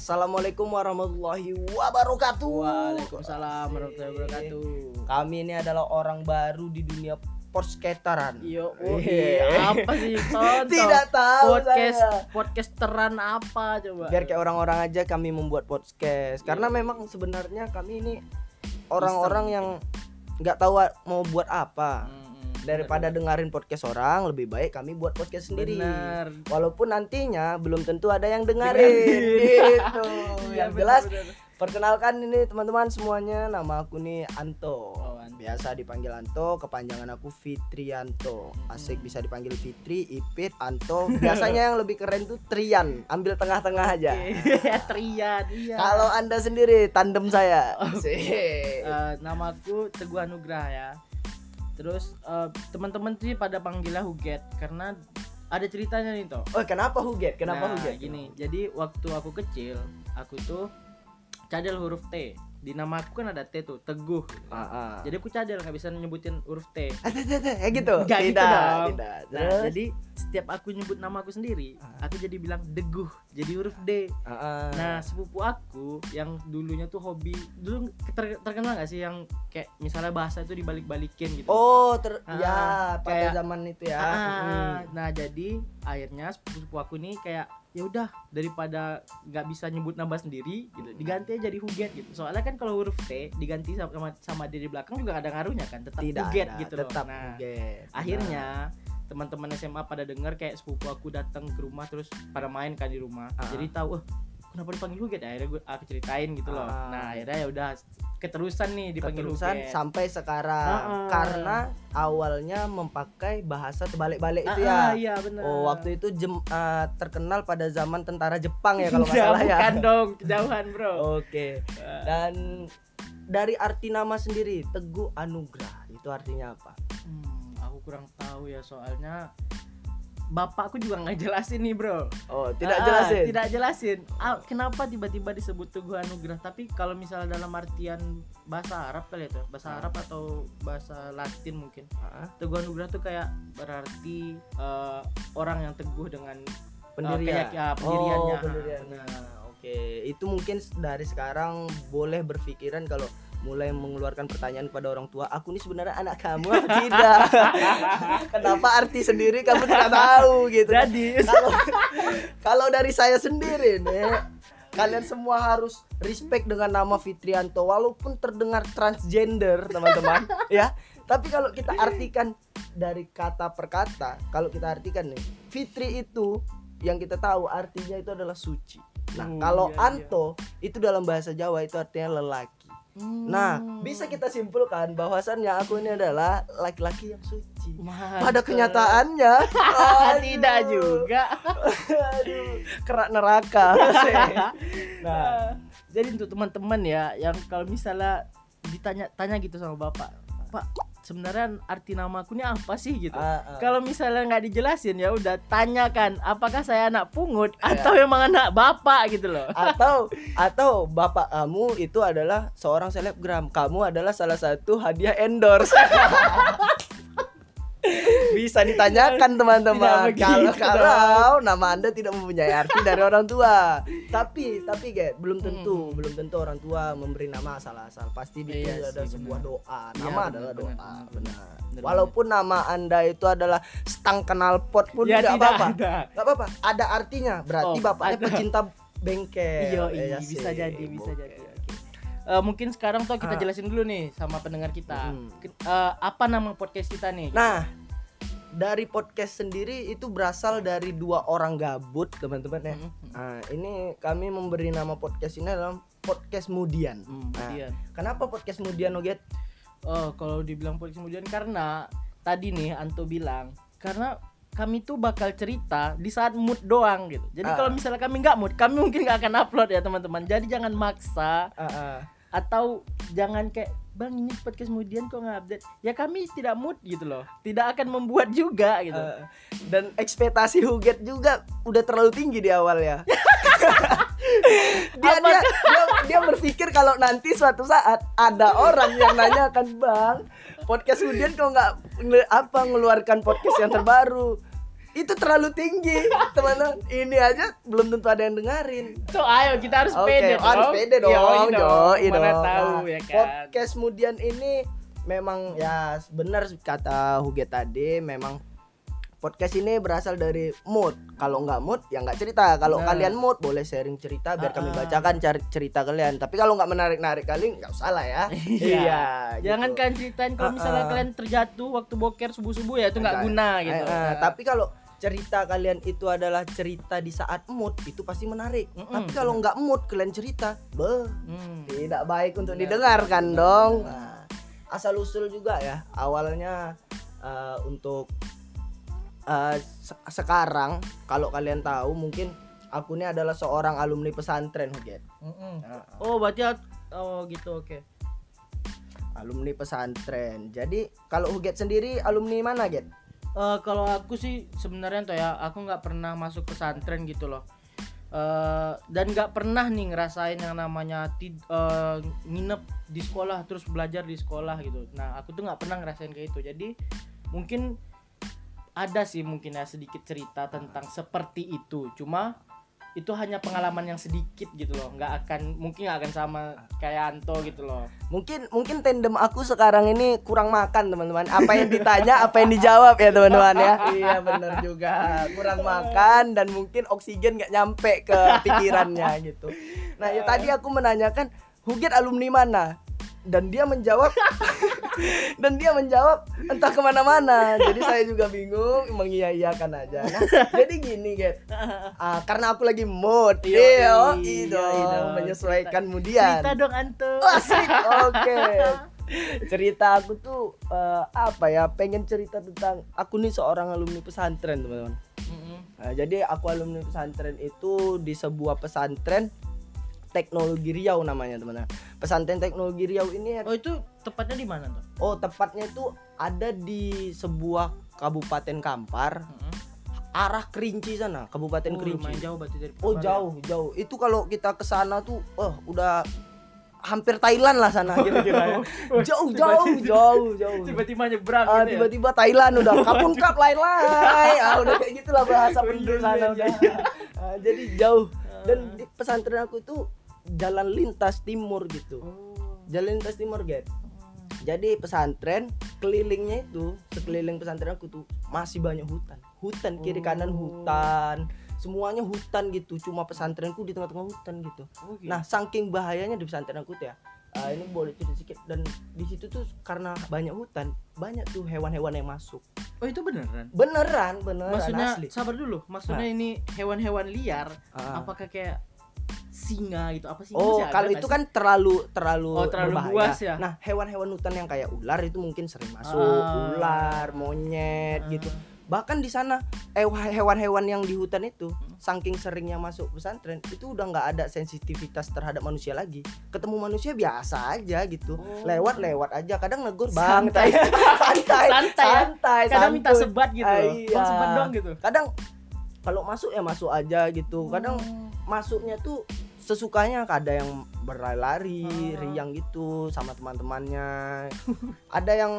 Assalamualaikum warahmatullahi wabarakatuh. Waalaikumsalam warahmatullahi wabarakatuh. Kami ini adalah orang baru di dunia podcasteran. Yo, Wih. apa sih tonton? Tidak tahu podcast saya. podcasteran apa coba? Biar kayak orang-orang aja kami membuat podcast. Karena memang sebenarnya kami ini orang-orang yang nggak tahu mau buat apa. Mm-mm. Daripada dengerin podcast orang, lebih baik kami buat podcast sendiri. Walaupun nantinya belum tentu ada yang dengerin. Dengerin. gitu. Iya, yang jelas. Perkenalkan ini teman-teman semuanya, nama aku nih Anto. Oh, Anto. Biasa dipanggil Anto, kepanjangan aku Fitrianto. Asik bisa dipanggil Fitri, Ipit, Anto. Biasanya yang lebih keren tuh Trian, ambil tengah-tengah aja. Oke. Trian, iya. Kalau Anda sendiri tandem saya. Asik. Eh, namaku Teguh Anugrah ya. Terus eh, teman-teman tuh pada panggilnya Huget karena ada ceritanya nih toh. Oh, kenapa Huget? Kenapa nah, Huget? Gini, jadi waktu aku kecil, aku tuh cadel huruf T. Di nama aku kan ada T tuh, Teguh. Ah, ah. Jadi aku cadel nggak bisa nyebutin huruf T. Teh, kayak gitu. Nggak gitu tidak, dong. tidak. Nah, jadi setiap aku nyebut nama aku sendiri, Ah. aku jadi bilang Deguh, jadi huruf D. Ah, ah. Nah, sepupu aku yang dulunya tuh hobi dulu ter- terkenal gak sih yang kayak misalnya bahasa itu dibalik-balikin gitu. Oh, ter Ah, ya pada kayak- zaman itu ya. Ah, Hmm. nah jadi akhirnya sepupu aku nih kayak ya udah daripada nggak bisa nyebut nama sendiri gitu diganti aja jadi Huget gitu soalnya kan kalau huruf T diganti sama sama D di belakang juga ada ngaruhnya kan tetap Tidak Huget ada, gitu loh tetap nah Huget. akhirnya teman-teman SMA pada denger kayak sepupu aku datang ke rumah terus pada main kan di rumah Ah. jadi tahu "Eh, kenapa dipanggil Huget akhirnya gue aku ceritain gitu loh Ah. nah akhirnya ya udah keterusan nih dipanggil keterusan Huget sampai sekarang Ah, ah. karena awalnya memakai bahasa terbalik-balik itu Ah, ya. ah, iya benar Oh, waktu itu jem- ah, terkenal pada zaman tentara Jepang ya kalau nggak Ya, salah ya. bukan dong kejauhan bro Oke. Ah. Dan dari arti nama sendiri Teguh Anugrah itu artinya apa? Hmm, aku kurang tahu ya soalnya bapakku juga nggak jelasin nih bro. Oh, tidak Ah, jelasin. Tidak jelasin. Ah, kenapa tiba-tiba disebut Teguh Anugrah? Tapi kalau misalnya dalam artian bahasa Arab kali itu, bahasa Ah. Arab atau bahasa Latin mungkin. Ah, Teguh Anugrah tuh kayak berarti eh, orang yang teguh dengan eh, pendirian. keyak- ya, pendiriannya. Oh, pendirian. Nah, oke. Itu mungkin dari sekarang boleh berpikiran kalau mulai mengeluarkan pertanyaan kepada orang tua, aku ini sebenarnya anak kamu apa tidak? Kenapa arti sendiri kamu tidak tahu gitu. Jadi Kalau kalau dari saya sendiri nih, kalian semua harus respect dengan nama Fitrianto walaupun terdengar transgender, teman-teman, ya. Tapi kalau kita artikan dari kata per kata, kalau kita artikan nih, Fitri itu yang kita tahu artinya itu adalah suci. Nah, Oh, kalau iya, iya. Anto itu dalam bahasa Jawa itu artinya lelaki. Nah, bisa kita simpulkan bahwasannya aku ini adalah laki-laki yang suci. Mantap. Pada kenyataannya, tidak juga. Aduh, kerak neraka. nah, jadi untuk teman-teman ya yang kalau misalnya ditanya tanya gitu sama bapak, Pak, sebenarnya arti namaku ini apa sih gitu? ah, ah. Kalau misalnya nggak dijelasin ya udah tanyakan apakah saya anak pungut Ya. atau memang anak bapak gitu loh. atau atau bapak kamu itu adalah seorang selebgram, kamu adalah salah satu hadiah endorse. Bisa ditanyakan teman-teman kalau kalau nama anda tidak mempunyai arti dari orang tua. Tapi tapi kayak belum tentu Hmm. belum tentu orang tua memberi nama asal-asal. Pasti itu Iya ada sih, sebuah benar. doa. Iya, Nama benar, adalah benar, doa. benar, Benar. Benar, Walaupun nama anda itu adalah stang kenal pot pun ya tidak tidak apa-apa. apa-apa, ada artinya. Berarti Oh, bapaknya ada. pecinta bengkel. Iya, Ya iya, sih, bisa jadi, bisa jadi. Eh, mungkin sekarang tuh kita Ah. jelasin dulu nih sama pendengar kita. Hmm. Eh, apa nama podcast kita nih? Nah, dari podcast sendiri itu berasal dari dua orang gabut, teman-teman ya. Hmm, Nah, ini kami memberi nama podcast ini adalah podcast Mudian. hmm, Nah, kenapa podcast Mudian, Oget? Oh, kalau dibilang podcast kemudian karena tadi nih Anto bilang karena kami tuh bakal cerita di saat mood doang gitu. Jadi Ah. kalau misalnya kami nggak mood, kami mungkin nggak akan upload ya teman-teman. Jadi jangan maksa Ah, ah. Atau jangan kayak bang ini podcast kemudian kok nggak update. Ya kami tidak mood gitu loh. Tidak akan membuat juga gitu. Eh, dan ekspektasi Huget juga udah terlalu tinggi di awal ya. dia, dia, dia dia berpikir kalau nanti suatu saat ada orang yang nanyakan bang podcast kemudian kok nggak apa ngeluarkan podcast yang terbaru itu terlalu tinggi teman-teman ini aja belum tentu ada yang dengerin So ayo kita harus Oke, pede harus dong. pede dong, Yoi yoi Mana dong. tahu Nah, ya kan. Podcast kemudian ini memang ya benar kata Huge tadi memang podcast ini berasal dari mood. Kalau nggak mood ya nggak cerita. Kalau Benar. kalian mood boleh sharing cerita biar kami Ah, ah. bacakan cari cerita kalian. Tapi kalau nggak menarik-narik kali nggak usah lah ya. Iya. gitu. Jangan kalian ceritain kalau misalnya Ah, ah. kalian terjatuh waktu boker subuh-subuh ya itu nggak Enggak. guna gitu. Eh, eh, tapi kalau cerita kalian itu adalah cerita di saat mood itu pasti menarik. Mm-mm, Tapi kalau nggak mood kalian cerita, beh, Hmm. tidak baik untuk Iya. didengarkan dong. Nah, asal usul juga ya. Awalnya eh, untuk eh, se- sekarang kalau kalian tahu mungkin aku ini adalah seorang alumni pesantren, Huget. Nah, Oh, berarti oh gitu oke. alumni pesantren. Jadi kalau Huget sendiri alumni mana, Get? Eh, kalau aku sih sebenarnya tuh ya aku nggak pernah masuk pesantren gitu loh. Eh, dan nggak pernah nih ngerasain yang namanya tid eh, nginep di sekolah terus belajar di sekolah gitu. Nah aku tuh nggak pernah ngerasain kayak itu jadi mungkin ada sih mungkin ya sedikit cerita tentang seperti itu. Cuma itu hanya pengalaman yang sedikit gitu loh nggak akan mungkin nggak akan sama kayak Anto gitu loh Mungkin mungkin tandem aku sekarang ini kurang makan, teman-teman. Apa yang ditanya, apa yang dijawab ya, teman-teman ya. iya, benar juga. Kurang makan dan mungkin oksigen nggak nyampe ke pikirannya gitu. Nah, ya tadi aku menanyakan Huget alumni mana? Dan dia menjawab dan dia menjawab entah ke mana-mana. Jadi saya juga bingung mengiyakan aja. Nah, jadi gini, Get. Ah, karena aku lagi mood. Yoi dong. Menyesuaikan kemudian. cerita dong Anto Oh. Oke. Cerita aku tuh eh, apa ya? Pengen cerita tentang aku nih seorang alumni pesantren, teman-teman. Mm-mm. Nah, jadi aku alumni pesantren itu di sebuah pesantren teknologi Riau namanya, teman-teman. Pesantren teknologi Riau ini oh itu tepatnya di mana tuh oh tepatnya itu ada di sebuah kabupaten Kampar, Mm-mm. arah Kerinci sana, Kabupaten Oh, Kerinci. jauh berarti dari Oh Kampar ya? jauh jauh itu kalau kita ke sana tuh oh udah hampir Thailand lah sana kira-kira ya. jauh jauh jauh jauh tiba-tiba nyebrang Ah, gitu ya? tiba-tiba Thailand udah kapun kap lain lain ah udah kayak gitulah bahasa penduduk sana udah. Ah, jadi jauh dan Ah. di pesantren aku itu jalan lintas timur gitu. Oh. jalan lintas timur get jadi pesantren kelilingnya itu sekeliling pesantren aku tuh masih banyak hutan. Hutan kiri kanan Oh. hutan. Semuanya hutan gitu cuma pesantrenku di tengah-tengah hutan gitu. Oh, gitu. nah saking bahayanya di pesantren aku tuh ya ah, ini boleh cerita sedikit. Dan di situ tuh karena banyak hutan banyak tuh hewan-hewan yang masuk. Oh itu beneran? Beneran beneran maksudnya asli. sabar dulu. Maksudnya ini hewan-hewan liar Ah. apakah kayak singa gitu apa sih Oh, kalau itu kan terlalu terlalu Oh, terlalu berbahaya. luas ya? Nah, hewan-hewan hutan yang kayak ular itu mungkin sering masuk, Ah. ular, monyet gitu. Bahkan di sana eh, hewan-hewan yang di hutan itu Hmm. saking seringnya masuk pesantren itu udah nggak ada sensitivitas terhadap manusia lagi. Ketemu manusia biasa aja gitu. Oh. Lewat-lewat aja, kadang negur bang, Santai. santai, Santai ya? santai, kadang minta sebat gitu Ah, loh iya. Bang, sebat dong gitu Kadang kalau masuk ya masuk aja gitu. Kadang Oh. Masuknya tuh sesukanya ada yang berlari-lari Ah. riang gitu sama teman-temannya ada yang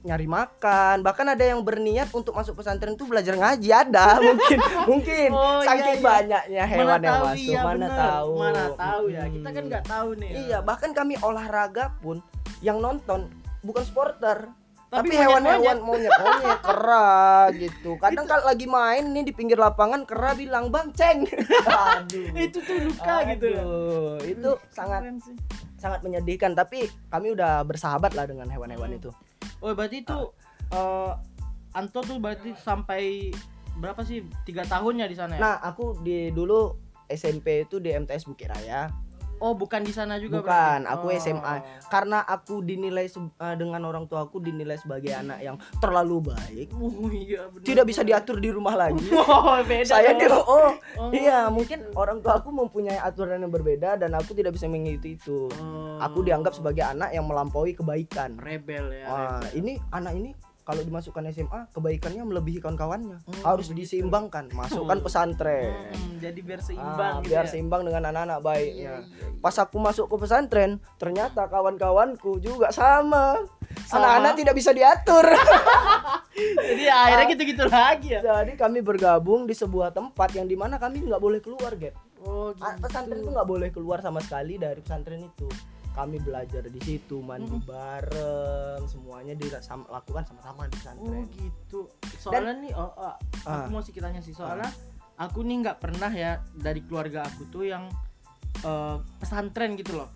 nyari makan bahkan ada yang berniat untuk masuk pesantren tuh belajar ngaji ada mungkin mungkin Oh, iya, saking iya. banyaknya hewan yang masuk iya, mana bener. tahu mana tahu ya kita kan Hmm. nggak tahu nih iya bahkan kami olahraga pun yang nonton bukan supporter Tapi tapi hewan-hewan monyet-monyet. monyet-monyet kera gitu. Kadang kalau lagi main nih di pinggir lapangan kera bilang bang ceng. Aduh. Itu tuh luka gitu ya. Aduh, itu sangat Keren sih. sangat menyedihkan. Tapi kami udah bersahabat lah dengan hewan-hewan Hmm. itu. Oh berarti itu eh, Anto tuh berarti sampai berapa sih? Tiga tahunnya di sana ya? Nah aku di dulu SMP itu di MTS Bukit Raya oh bukan di sana juga Bukan, berarti? aku Oh. SMA. karena aku dinilai eh, dengan orang tua aku dinilai sebagai anak yang terlalu baik oh iya bener. tidak bisa diatur di rumah lagi oh beda saya dia oh Oh, iya mungkin orang tua aku mempunyai aturan yang berbeda dan aku tidak bisa mengikuti itu Oh. aku dianggap sebagai anak yang melampaui kebaikan rebel ya Wah, rebel. ini anak ini kalau dimasukkan SMA kebaikannya melebihi kawan-kawannya Hmm, harus begitu. diseimbangkan. Masukkan Hmm. pesantren. Hmm, jadi biar seimbang Ah, gitu biar ya. seimbang dengan anak-anak Iya, baiknya. Iya, iya. pas aku masuk ke pesantren ternyata kawan-kawanku juga sama. Anak-anak tidak bisa diatur. Jadi akhirnya gitu-gitu lagi ya? Jadi kami bergabung di sebuah tempat yang di mana kami nggak boleh keluar Gap. Oh Ah, pesantren itu nggak boleh keluar sama sekali dari pesantren itu kami belajar di situ mandi Mm-mm. bareng semuanya dilakukan sama-sama di oh pesantren gitu soalnya nih oh, oh, aku Ah. mau sedikit tanya sih soalnya aku nih nggak pernah ya dari keluarga aku tuh yang eh, pesantren gitu loh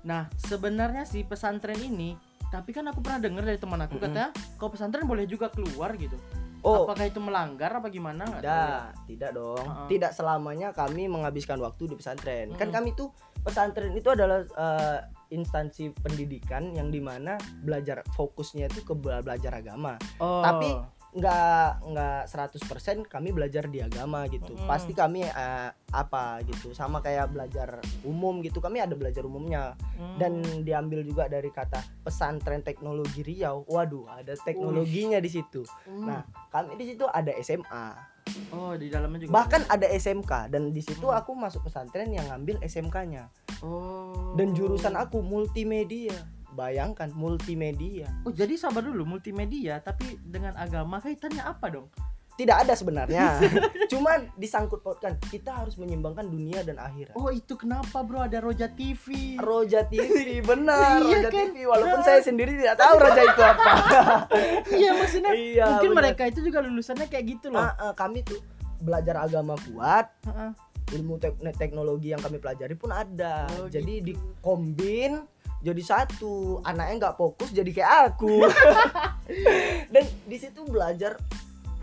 nah sebenarnya sih pesantren ini tapi kan aku pernah dengar dari teman aku Mm-mm. katanya kalau pesantren boleh juga keluar gitu oh apakah itu melanggar apa gimana nggak tahu ya. tidak tidak dong Uh-uh. tidak selamanya kami menghabiskan waktu di pesantren kan Mm-mm. kami tuh pesantren itu adalah eh, instansi pendidikan yang di mana belajar fokusnya itu ke bela- belajar agama oh. Tapi nggak nggak 100% kami belajar di agama gitu. Mm-mm. pasti kami eh, apa gitu sama kayak belajar umum gitu kami ada belajar umumnya. Hmm. dan diambil juga dari kata pesantren teknologi Riau. Waduh ada teknologinya di situ. Hmm. nah kami di situ ada SMA oh di dalamnya juga bahkan ada. SMK dan di situ Hmm. aku masuk pesantren yang ngambil SMK-nya oh. Dan jurusan aku multimedia bayangkan multimedia. Oh jadi sabar dulu multimedia tapi dengan agama kaitannya apa dong? Tidak ada sebenarnya. Cuman disangkut pautkan kita harus menyimbangkan dunia dan akhirat. Oh itu kenapa bro? Ada Roja TV Roja TV benar Iya Roja kan? TV walaupun saya sendiri tidak tahu Roja itu apa. Iya maksudnya iya mungkin benar. mereka itu juga lulusannya kayak gitu loh. Ah, ah, kami tuh belajar agama kuat. Heeh. ilmu tek- teknologi yang kami pelajari pun ada. Oh, jadi gitu. dikombin jadi satu anaknya nggak fokus jadi kayak aku. Dan di situ belajar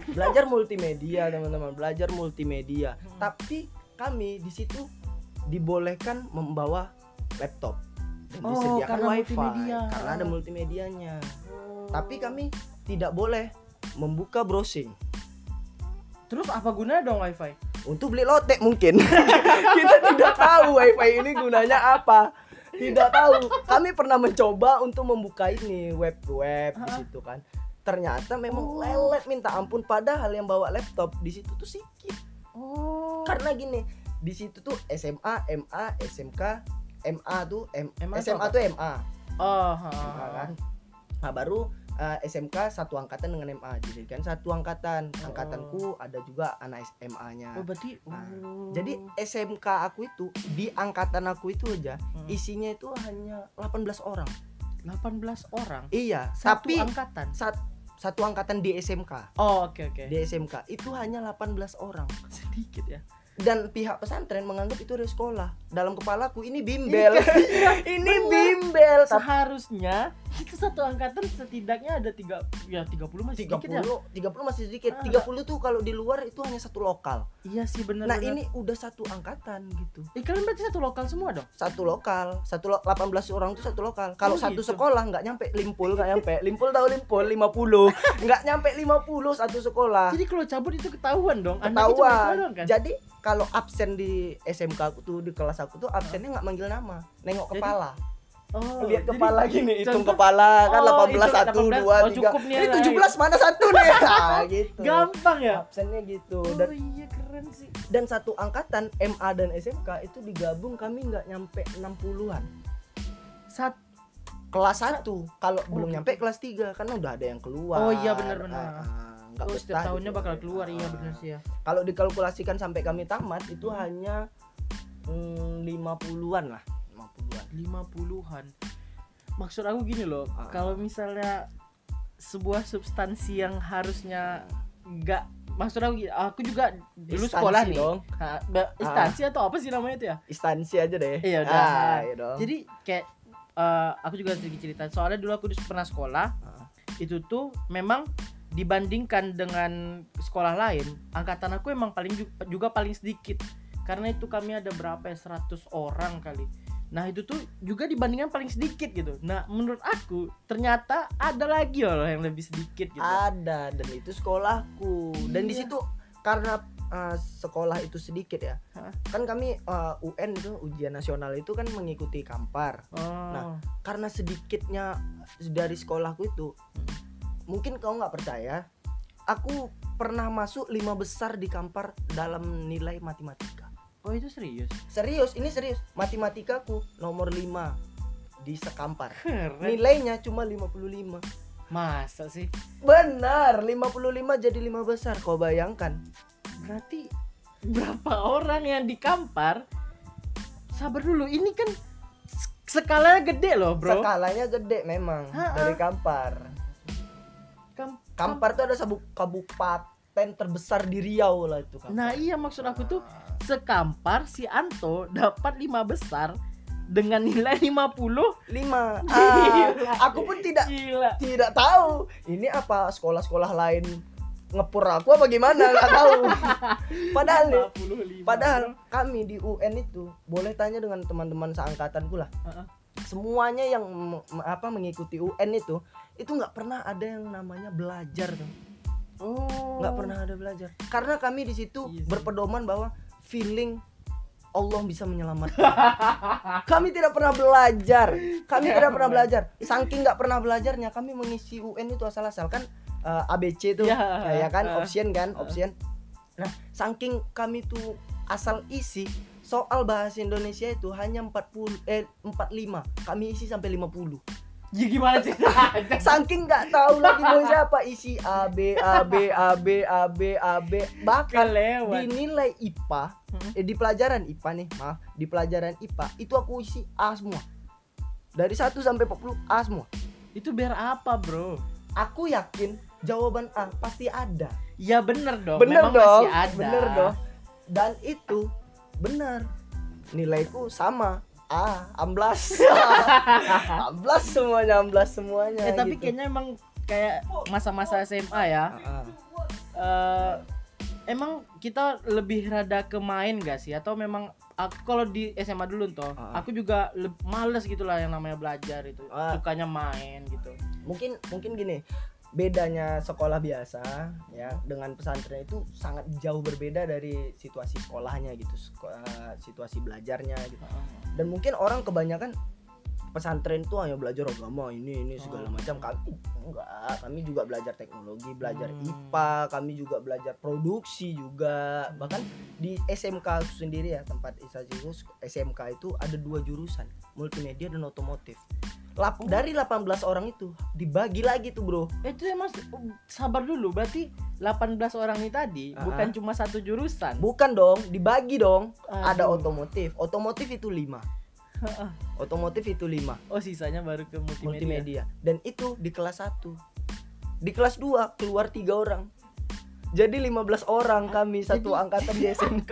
belajar multimedia teman-teman belajar multimedia. Hmm. tapi kami di situ dibolehkan membawa laptop. Dan Oh, disediakan karena wifi multimedia. karena ada multimedianya. Oh. tapi kami tidak boleh membuka browsing. Terus apa gunanya dong wifi? Untuk beli lotek mungkin. Kita tidak tahu wifi ini gunanya apa tidak tahu. Kami pernah mencoba untuk membuka ini web web di situ kan. Ternyata memang Oh. lelet minta ampun. Padahal yang bawa laptop di situ tuh sedikit oh. Karena gini di situ tuh SMA MA SMK MA tuh M, SMA tuh MA oh MA kan. Nah baru eh, SMK satu angkatan dengan MA jadi kan satu angkatan Oh. angkatanku ada juga anak SMA-nya oh berarti Nah, oh. jadi SMK aku itu di angkatan aku itu aja Hmm. isinya itu hanya 18 orang. 18 orang Iya, satu tapi angkatan sat- satu angkatan di SMK. oh oke oke Di SMK itu hanya 18 orang. sedikit ya Dan pihak pesantren menganggap itu dari sekolah. Dalam kepalaku ini bimbel. Iya, ini bimbel. Seharusnya itu satu angkatan setidaknya ada tiga ya 30 masih 30 sedikit ya. 30 masih sedikit. Ah, 30 tuh kalau di luar itu hanya satu lokal. iya sih benar Nah, ini udah satu angkatan gitu. Eh, kalian berarti satu lokal semua dong? Satu lokal satu lo, 18 orang itu satu lokal. Kalau Oh, satu gitu. sekolah nggak nyampe limpul nggak nyampe. Limpul tahu limpul 50 nggak nyampe 50 satu sekolah. Jadi kalau cabut itu ketahuan dong? Ah. ketahuan. kan? Jadi kalau absen di SMK aku tuh di kelas aku tuh absennya nggak manggil nama. Nengok Jadi, kepala oh, lihat jadi- kepala gini hitung contoh- kepala. Kan Oh, 18 itu satu 18, dua oh, tiga. cukup nih, ini lah, 17 mana satu nih? Nah, gitu. Gampang ya? Absennya gitu. Oh dan iya keren sih. dan satu angkatan MA dan SMK itu digabung kami nggak nyampe 60-an Sat kelas 1 kalau Oh, belum nyampe kelas 3 kan udah ada yang keluar. Oh, iya, benar-benar. Ah, ah, nggak oh, setiap tahunnya gitu. bakal keluar. Iya Ah. benar sih ya. kalau dikalkulasikan sampai kami tamat itu Hmm. hanya mm, 50-an lah 50-an 50-an maksud aku gini loh Ah. kalau misalnya sebuah substansi yang harusnya nggak maksud aku gini, aku juga dulu Instansi. sekolah nih dong. Ha, ba- instansi atau apa sih namanya itu ya? Instansi aja deh. Iya, udah. ah, iya dong. Jadi kayak eh, aku juga sedikit cerita soalnya dulu aku pernah sekolah Ah. itu tuh memang dibandingkan dengan sekolah lain angkatan aku emang paling ju- juga paling sedikit. Karena itu kami ada berapa ya 100 orang kali nah itu tuh juga dibandingkan paling sedikit gitu. Nah menurut aku ternyata ada lagi loh yang lebih sedikit gitu. Ada dan itu sekolahku. Dan di Iya. situ karena uh, sekolah itu sedikit ya Hah? kan kami uh, UN itu ujian nasional itu kan mengikuti kampar. Oh. Nah, karena sedikitnya dari sekolahku itu mungkin kau nggak percaya aku pernah masuk lima besar di kampar dalam nilai matematika Oh itu serius. serius ini serius matematikaku nomor 5 di sekampar Keren. nilainya cuma 55 Masa sih? benar 55 jadi lima besar kau bayangkan Berarti berapa orang yang di Kampar? Sabar dulu, ini kan skalanya gede loh, Bro. skalanya gede memang Ha-ha. dari kampar Kam- kampar itu ada kabupaten terbesar di Riau lah itu kampar Nah, iya maksud aku tuh sekampar si Anto dapat lima besar dengan nilai 50 lima Gila. Ah, aku pun tidak Gila. tidak tahu ini apa sekolah-sekolah lain ngepur aku apa gimana nggak tahu padahal nih 55. padahal kami di UN itu boleh tanya dengan teman-teman seangkatanku lah Heeh. semuanya yang apa mengikuti UN itu itu nggak pernah ada yang namanya belajar Oh. nggak pernah ada belajar karena kami di situ Iya berpedoman bahwa feeling Allah bisa menyelamatkan. Kami tidak pernah belajar. Kami tidak pernah belajar. Saking nggak pernah belajarnya kami mengisi UN itu asal-asal kan eh, ABC tuh Ya. ya kan? Eh. option kan option. Nah saking kami tuh asal isi soal bahasa Indonesia itu hanya 40 eh 45 kami isi sampai 50 Ya gimana ceritanya? saking nggak tahu lagi mau siapa isi A B A B A B A B A B bahkan di Kelewat. nilai IPA Hmm. eh, di pelajaran IPA nih maaf di pelajaran IPA itu aku isi A semua dari 1 sampai 40 A semua Itu biar apa, Bro? aku yakin jawaban A pasti ada Ya bener dong. bener Memang dong masih ada. bener dong dan itu benar nilaiku sama A amblas amblas semuanya amblas semuanya Eh tapi gitu. kayaknya emang kayak masa-masa SMA ya. Ah, ah. eh emang kita lebih rada ke main gak sih atau memang aku kalau di SMA dulu toh Ah. aku juga males gitu lah yang namanya belajar itu Ah. sukanya main gitu mungkin mungkin gini bedanya sekolah biasa ya dengan pesantren itu sangat jauh berbeda dari situasi sekolahnya gitu seko- eh, situasi belajarnya gitu. Dan mungkin orang kebanyakan pesantren itu hanya belajar agama ini ini segala Oh. macam. Kami enggak kami juga belajar teknologi belajar Hmm. IPA kami juga belajar produksi juga. Bahkan di SMK sendiri ya tempat Isajiku SMK itu ada dua jurusan multimedia dan otomotif Lap- Oh. dari 18 orang itu dibagi lagi tuh bro. Itu emang sabar dulu. Berarti 18 orang ini tadi Ah. bukan cuma satu jurusan? Bukan dong dibagi dong. Ada Aduh. otomotif. Otomotif itu lima. Otomotif itu lima. Oh sisanya baru ke multimedia, multimedia. Dan itu di kelas 1 di kelas 2 keluar tiga orang. Jadi 15 orang kami satu angkatan di SMK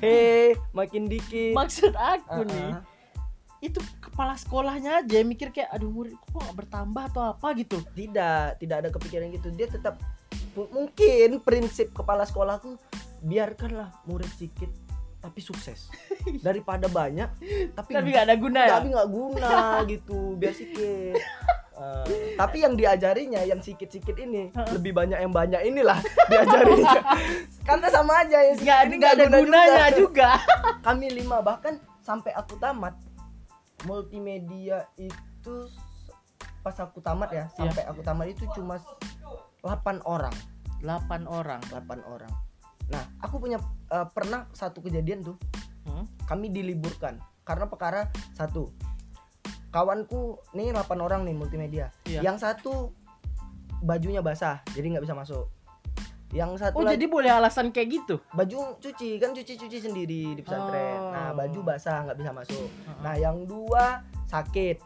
hei makin dikit. Maksud aku Ah, nih ah. Itu kepala sekolahnya aja yang mikir kayak aduh murid kok gak bertambah atau apa? Gitu. Tidak tidak ada kepikiran gitu. Dia tetap mu- mungkin prinsip kepala sekolahku biarkanlah murid sedikit tapi sukses. Daripada banyak tapi tapi gak ada guna ya? Tapi nggak guna gitu. Biar sedikit Eh, tapi yang diajarinya yang sikit-sikit ini lebih banyak yang banyak inilah diajarinya karena sama aja ya nggak ini nggak ada guna gunanya juga. kami lima bahkan sampai aku tamat multimedia itu pas aku tamat ya Iya. sampai aku tamat itu cuma 8 orang. 8 orang. 8 orang. Nah aku punya eh, pernah satu kejadian tuh. Hmm? kami diliburkan. Karena perkara satu. Kawanku nih 8 orang nih multimedia. Iya. yang satu bajunya basah jadi nggak bisa masuk yang satu oh lagi jadi boleh alasan kayak gitu? Baju cuci kan cuci cuci sendiri di pesantren. Oh. nah baju basah nggak bisa masuk. Heeh. nah yang dua sakit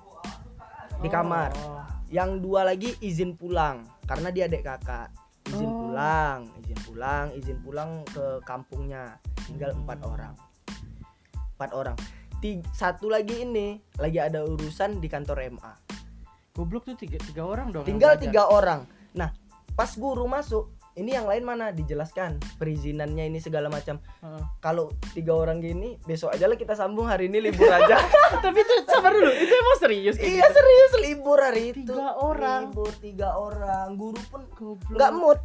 di kamar. Oh. yang dua lagi izin pulang. Karena dia adik kakak. Izin Oh. pulang izin pulang izin pulang ke kampungnya. Tinggal Hmm. empat orang. Empat orang. Ti- satu lagi ini lagi ada urusan di kantor MA goblok tuh tiga, tiga orang dong tinggal tiga orang. Nah pas guru masuk ini yang lain mana? Dijelaskan perizinannya ini segala macam. Heeh. kalau tiga orang gini besok aja lah kita sambung hari ini libur aja. Tapi itu sabar dulu itu emang serius iya gitu? serius libur hari itu. Tiga orang. libur tiga orang. Guru pun nggak mood.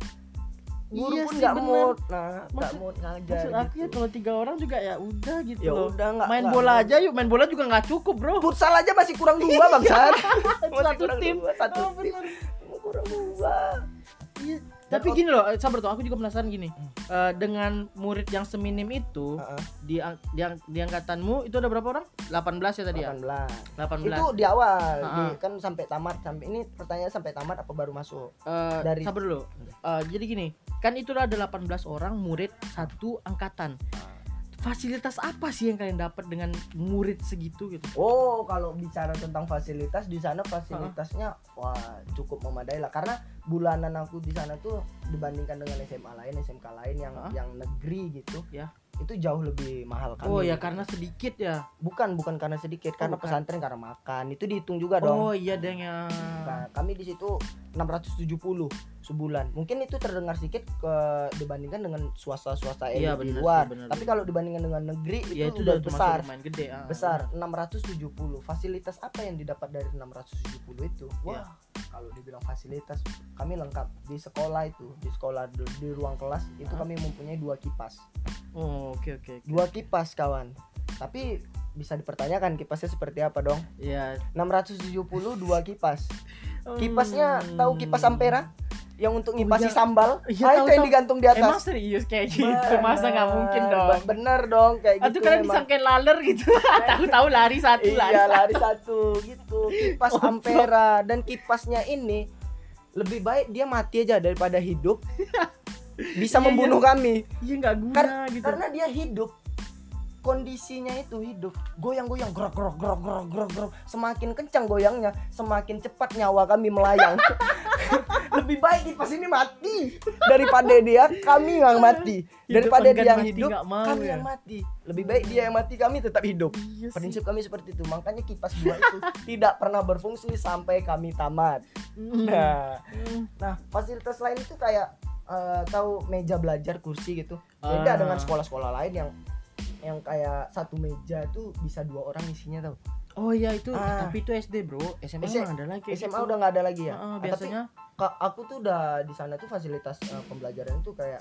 Guru Iya pun nggak mood. Nah nggak mood ngajar maksud aku ya gitu. kalau tiga orang juga ya udah gitu ya udah nggak main nggak bola aja yuk main bola juga nggak cukup bro. Futsal aja masih kurang dua bangsat. Satu kurang tim. dua, satu Oh, tim. bener. orang tua Iya. Tapi gini loh, eh, sabar tuh, aku juga penasaran gini. Eh, dengan murid yang seminim itu di ang- di, ang- di angkatanmu itu ada berapa orang? 18 ya tadi ya? 18 18. itu di awal Heeh. di- kan sampai tamat sampai ini pertanyaan sampai tamat apa baru masuk Eh, dari- sabar dulu. Eh, jadi gini, kan itu ada 18 orang murid satu angkatan. Fasilitas apa sih yang kalian dapat dengan murid segitu gitu? Oh, kalau bicara tentang fasilitas di sana fasilitasnya wah cukup memadai lah karena bulanan aku di sana tuh dibandingkan dengan SMA lain, SMK lain yang Hah? yang negeri gitu. Ya. Itu jauh lebih mahal kami. Oh ya karena sedikit ya. bukan bukan karena sedikit, karena bukan. pesantren karena makan. Itu dihitung juga dong. Oh iya deng ya. Nah, kami di situ 670 sebulan. Mungkin itu terdengar sedikit ke dibandingkan dengan swasta-swasta Iya, elit di luar. sih, benar, Tapi kalau dibandingkan dengan negeri Ya itu, itu udah besar. gede. ah. besar 670 fasilitas apa yang didapat dari 670 itu wah Ya. Kalau dibilang fasilitas kami lengkap di sekolah itu di sekolah di, di ruang kelas itu kami mempunyai dua kipas Oh oke oke. oke. dua kipas kawan tapi bisa dipertanyakan kipasnya seperti apa dong Ya. 670 dua kipas kipasnya Hmm. tahu kipas ampera yang untuk ngipasi iya. sambal Iya, ah, tahu, itu yang tahu. digantung di Emang atas serius kayak gitu? Masa nggak mungkin dong? bener dong kayak Atau gitu kalian memang. disangkain laler gitu? Tahu-tahu lari satu lari. iya satu. lari satu gitu kipas Goblok. ampera dan kipasnya ini lebih baik dia mati aja daripada hidup bisa Iya, membunuh kami Iya nggak guna Kar- gitu. karena dia hidup kondisinya itu hidup. Goyang-goyang gerak gerak gerak gerak gerak gerak semakin kencang goyangnya semakin cepat nyawa kami melayang. Lebih baik kipas ini mati daripada dia kami yang mati. Hidup daripada enggan dia yang hidup mau kami ya. yang mati. Lebih baik dia yang mati kami tetap hidup. Iya prinsip kami seperti itu. Makanya kipas dua itu tidak pernah berfungsi sampai kami tamat. Nah Mm. nah fasilitas lain itu kayak eh, tahu meja belajar kursi gitu. Beda Ah. dengan sekolah-sekolah lain yang yang kayak satu meja tuh bisa dua orang isinya tau Oh iya itu, Ah. tapi itu SD bro. SMA S- mah ada lagi. SMA gitu. udah nggak ada lagi ya Ah, Ah, tapi biasanya. ka- aku tuh udah di sana tuh fasilitas eh, pembelajaran tuh kayak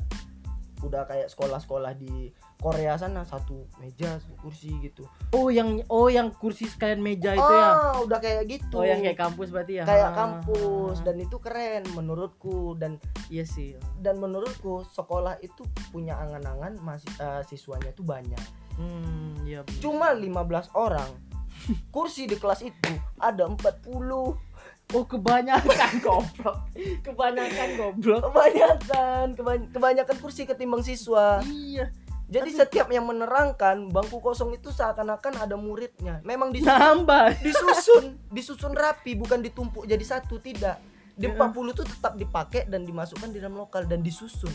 udah kayak sekolah-sekolah di Korea sana satu meja satu kursi gitu Oh yang oh yang kursi sekalian meja itu oh ya. udah kayak gitu Oh yang kayak kampus berarti ya. kayak Ah, kampus dan itu keren menurutku dan iya sih. dan menurutku sekolah itu punya angan-angan masih eh, siswanya tuh banyak Hmm, iya. bener. cuma 15 orang kursi di kelas itu ada 40 Oh kebanyakan goblok. Kebanyakan goblok. kebanyakan kebany- kebanyakan kursi ketimbang siswa Iya. jadi setiap yang menerangkan bangku kosong itu seakan-akan ada muridnya memang dis- Nambah. disusun disusun rapi bukan ditumpuk jadi satu tidak di Iya. 40 itu tetap dipakai dan dimasukkan di dalam lokal dan disusun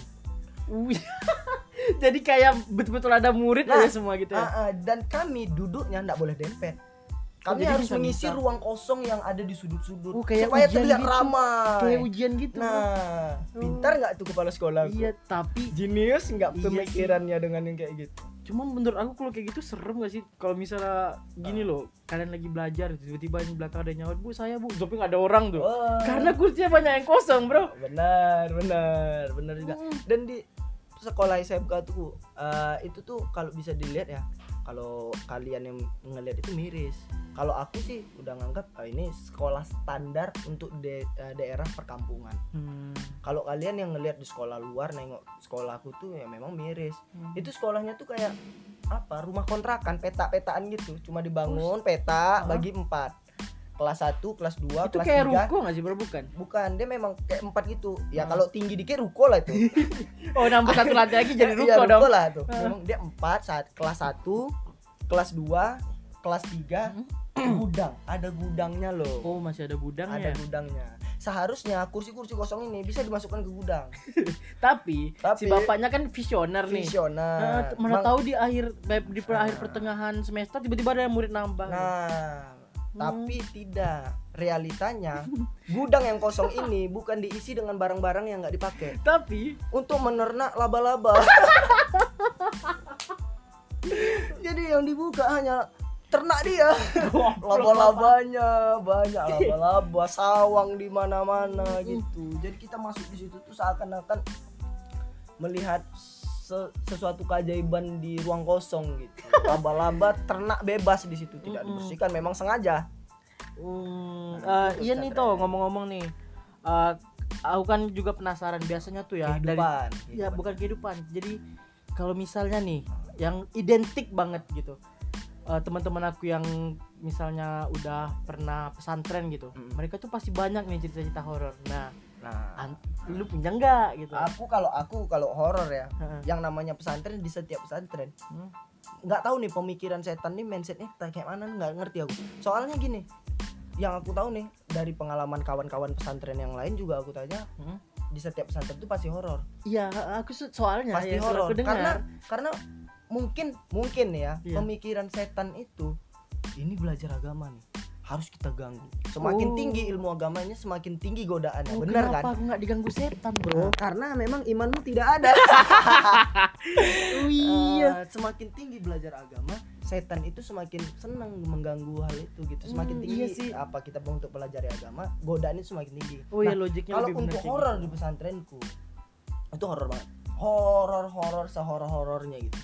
Wih. Jadi kayak betul-betul ada murid Nah, aja semua gitu ya. Ah, ah, dan kami duduknya nggak boleh dempet kami jadi harus mengisi ruang kosong yang ada di sudut-sudut Oh, kayak supaya terlihat gitu. ramai Kayak ujian gitu. nah Oh. pintar nggak tuh kepala sekolah Iya, tapi jenius nggak Iya pemikirannya dengan yang kayak gitu cuma menurut aku kalau kayak gitu serem gak sih kalau misalnya gini loh kalian lagi belajar tiba-tiba di belakang ada nyawa bu saya bu tapi nggak ada orang tuh Wah. karena kursinya banyak yang kosong bro benar benar benar juga Hmm. dan di sekolah SMK tuh eh, itu tuh kalau bisa dilihat ya kalau kalian yang ngelihat itu miris. Kalau aku sih udah nganggap ah, ini sekolah standar untuk de- eh, daerah perkampungan. Hmm. kalau kalian yang ngelihat di sekolah luar nengok sekolahku tuh ya memang miris. Hmm. itu sekolahnya tuh kayak apa rumah kontrakan peta-petaan gitu. Cuma dibangun peta bagi empat kelas 1 kelas 2 itu kelas kayak 3 ruko gak sih bro? Bukan? Bukan dia memang kayak empat gitu. Ya Ah. kalau tinggi dikit ruko lah itu. Oh nambah satu lantai lagi jadi ruko Iya, dong. lah tuh Ah. memang dia empat saat kelas 1 kelas 2 kelas 3 gudang. Ada gudangnya loh. Oh masih ada ada gudangnya. Gudangnya seharusnya kursi-kursi kosong ini bisa dimasukkan ke gudang. Tapi, si Tapi- bapaknya kan visioner nih. visioner. Nah, mana tahu di akhir di per- Ah. akhir pertengahan semester tiba-tiba ada murid nambah. Nah Hmm. tapi tidak realitanya gudang yang kosong ini bukan diisi dengan barang-barang yang nggak dipakai tapi untuk menernak laba-laba. Jadi yang dibuka hanya ternak dia. Laba-labanya banyak laba-laba, sawang di mana-mana gitu. Jadi kita masuk di situ tuh seakan-akan melihat sesuatu keajaiban di ruang kosong gitu. Laba-laba ternak bebas di situ tidak Mm-mm. dibersihkan memang sengaja. Hmm, Nah, itu iya nih toh ngomong-ngomong nih eh, aku kan juga penasaran biasanya tuh ya dari kehidupan ya kehidupan. bukan kehidupan jadi kalau misalnya nih yang identik banget gitu eh, teman-teman aku yang misalnya udah pernah pesantren gitu Mm. mereka tuh pasti banyak nih cerita-cerita horor nah nah. An- lu punya nggak gitu? Aku kalau aku kalau horor ya yang namanya pesantren di setiap pesantren. Hmm. nggak tahu nih pemikiran setan nih mindsetnya kayak mana nggak ngerti aku. Soalnya gini yang aku tahu nih dari pengalaman kawan-kawan pesantren yang lain juga aku tanya Hmm. di setiap pesantren itu pasti horor iya aku soalnya pasti selalu horor karena karena mungkin mungkin ya Iya. pemikiran setan itu ini belajar agama nih harus kita ganggu. Semakin Oh. tinggi ilmu agamanya semakin tinggi godaannya. Oh, benar kenapa? kan? Aku nggak diganggu setan bro. Karena memang imanmu tidak ada. Oh, iya. Eh, semakin tinggi belajar agama setan itu semakin senang mengganggu hal itu gitu. Semakin Hmm, tinggi iya sih. apa kita untuk pelajari agama godaan itu semakin tinggi. Oh iya Nah, logiknya kalau lebih untuk horor gitu. di pesantrenku itu horor banget. Horor horor sehoror horornya gitu.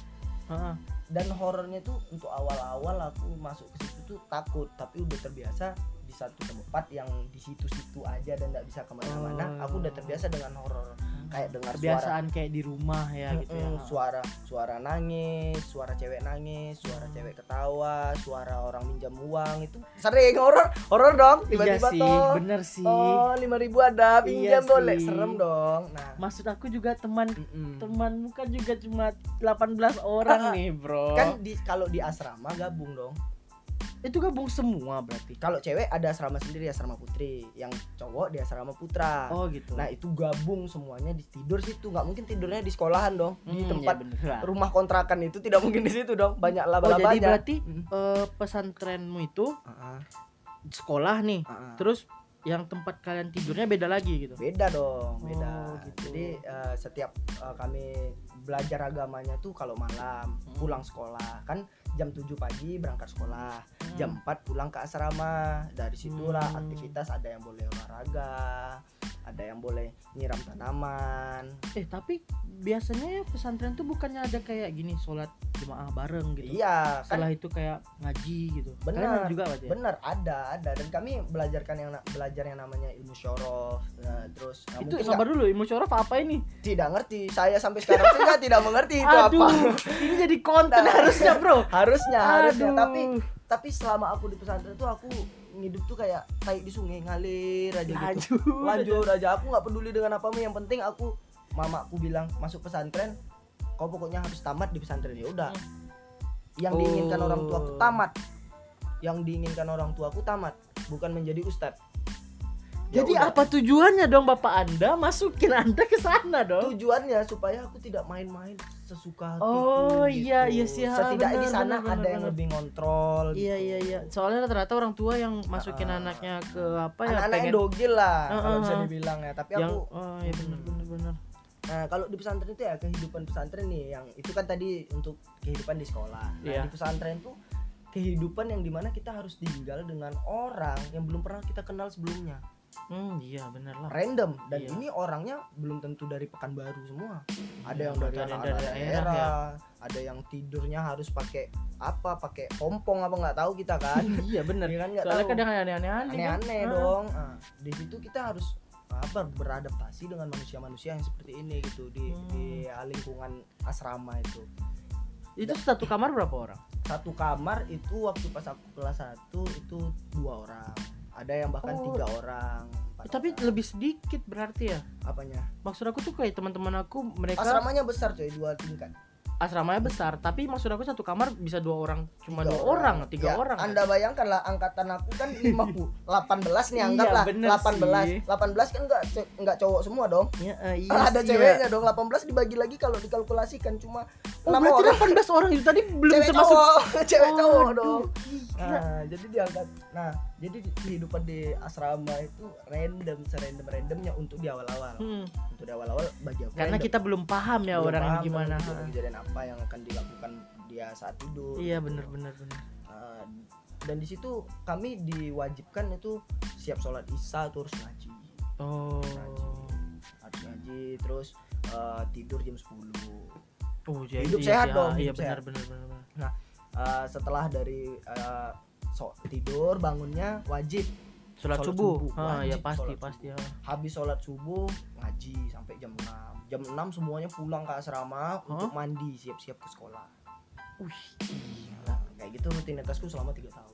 Heeh. dan horornya tuh untuk awal-awal aku masuk ke tuh takut tapi udah terbiasa di satu tempat yang di situ-situ aja dan nggak bisa ke mana-mana Oh. aku udah terbiasa dengan horor kayak dengar suara kebiasaan kayak di rumah ya gitu ya. suara suara nangis suara cewek nangis suara Hmm. cewek ketawa suara orang minjam uang itu sering horor horor dong iya tiba-tiba sih toh. bener sih. Oh lima ribu ada Iya pinjam boleh sih. serem dong. Nah. Maksud aku juga teman mm-mm. temanmu kan juga cuma 18 orang Ah, nih bro. Kan di kalau di asrama gabung dong itu gabung semua berarti. Kalau cewek ada asrama sendiri asrama putri. Yang cowok di asrama putra. Oh gitu. Nah itu gabung semuanya di tidur situ. Nggak mungkin tidurnya di sekolahan dong. Di Hmm, tempat ya rumah kontrakan itu tidak mungkin di situ dong. Banyak oh laba-labanya. jadi berarti Mm. eh, pesantrenmu itu Ah, ah, sekolah nih. Ah, ah. terus yang tempat kalian tidurnya beda lagi gitu? Beda dong beda. Oh, gitu. jadi eh, setiap eh, kami belajar agamanya tuh kalau malam Hmm. pulang sekolah. Kan jam 7 pagi berangkat sekolah Hmm. jam 4 pulang ke asrama dari situlah Hmm. aktivitas ada yang boleh olahraga ada yang boleh nyiram tanaman eh tapi biasanya ya pesantren tuh bukannya ada kayak gini sholat jemaah bareng gitu iya kan setelah itu kayak ngaji gitu Benar. Juga ya? bener ada ada dan kami belajarkan yang belajar yang namanya ilmu syorof nah, terus nah, itu sabar dulu ilmu syaraf apa ini tidak ngerti saya sampai sekarang juga tidak mengerti itu aduh apa ini jadi konten Nah. harusnya bro harusnya harusnya Aduh. tapi tapi selama aku di pesantren tuh aku ngidup tuh kayak tai di sungai ngalir aja gitu. Lanjut lanjut aja. Aku nggak peduli dengan apa yang penting aku mamaku bilang masuk pesantren kau pokoknya harus tamat di pesantren. Ya udah. Yang diinginkan Oh. orang tuaku tamat. Yang diinginkan orang tuaku tamat bukan menjadi ustadz Ya jadi udah. apa tujuannya dong bapak anda masukin anda ke sana dong tujuannya supaya aku tidak main-main sesuka hatiku Oh, gitu. iya, iya sih, setidaknya di sana benar, ada benar, yang benar. lebih ngontrol iya gitu. iya iya soalnya rata-rata orang tua yang masukin Ah. anaknya ke apa ya anak-anak pengen dogil lah Ah, kalau ah, bisa dibilang ya tapi yang aku oh iya benar benar benar Nah, kalau di pesantren itu ya kehidupan pesantren nih yang itu kan tadi untuk kehidupan di sekolah. Nah, Iya. di pesantren tuh kehidupan yang di mana kita harus tinggal dengan orang yang belum pernah kita kenal sebelumnya. Hmm iya benar lah Random dan Iya. ini orangnya belum tentu dari Pekanbaru semua. Ada yang Iya, dari dari daerah, daerah, ya. ada yang tidurnya harus pakai apa? Pakai pompong apa nggak tahu kita kan. iya benar Iya kan soalnya tahu. kadang aneh-aneh kan? aneh-aneh Ah. dong. Nah, di situ kita harus apa beradaptasi dengan manusia-manusia yang seperti ini gitu di Hmm. di lingkungan asrama itu. itu satu kamar berapa orang Satu kamar itu waktu pas aku kelas 1 itu dua orang. Ada yang bahkan Oh. tiga orang. tapi orang. lebih sedikit berarti ya apanya? maksud aku tuh kayak teman-teman aku mereka Asramanya besar coy, dua tingkat. asramanya besar tapi maksud aku satu kamar bisa dua orang cuma Tiga dua orang, tiga Ya, orang Anda bayangkan lah angkatan aku kan 50 18 nih Iya, anggaplah bener 18. sih. 18 kan enggak enggak cowok semua dong. ya, eh, iya ada sih, ceweknya ya. dong 18 dibagi lagi kalau dikalkulasikan cuma oh, enam berarti orang. 18 orang itu tadi belum cewek termasuk cowok, cewek cowok Aduh, dong. Nah, jadi diangkat. Nah, jadi di- kehidupan di asrama itu random, serandom randomnya untuk di awal-awal. Hmm, Untuk di awal-awal bagi aku karena random. kita belum paham ya Belum orang paham gimana kejadian-kejadian apa yang akan dilakukan dia saat tidur. iya gitu. benar benar benar Nah, dan di situ kami diwajibkan itu siap sholat isya tuh harus ngaji oh harus ngaji terus eh, tidur jam 10 oh jadi Hidup iya sehat dong, ah, iya benar sehat. benar benar benar. Eh, setelah dari eh, so, tidur bangunnya wajib. Sholat Sholat subuh, subuh, Ah, ya wajib pasti sholat pasti ya. habis sholat subuh ngaji sampai jam 6 jam 6 semuanya pulang ke asrama untuk mandi siap-siap ke sekolah. Wih, nah, kayak gitu rutinitasku selama tiga tahun.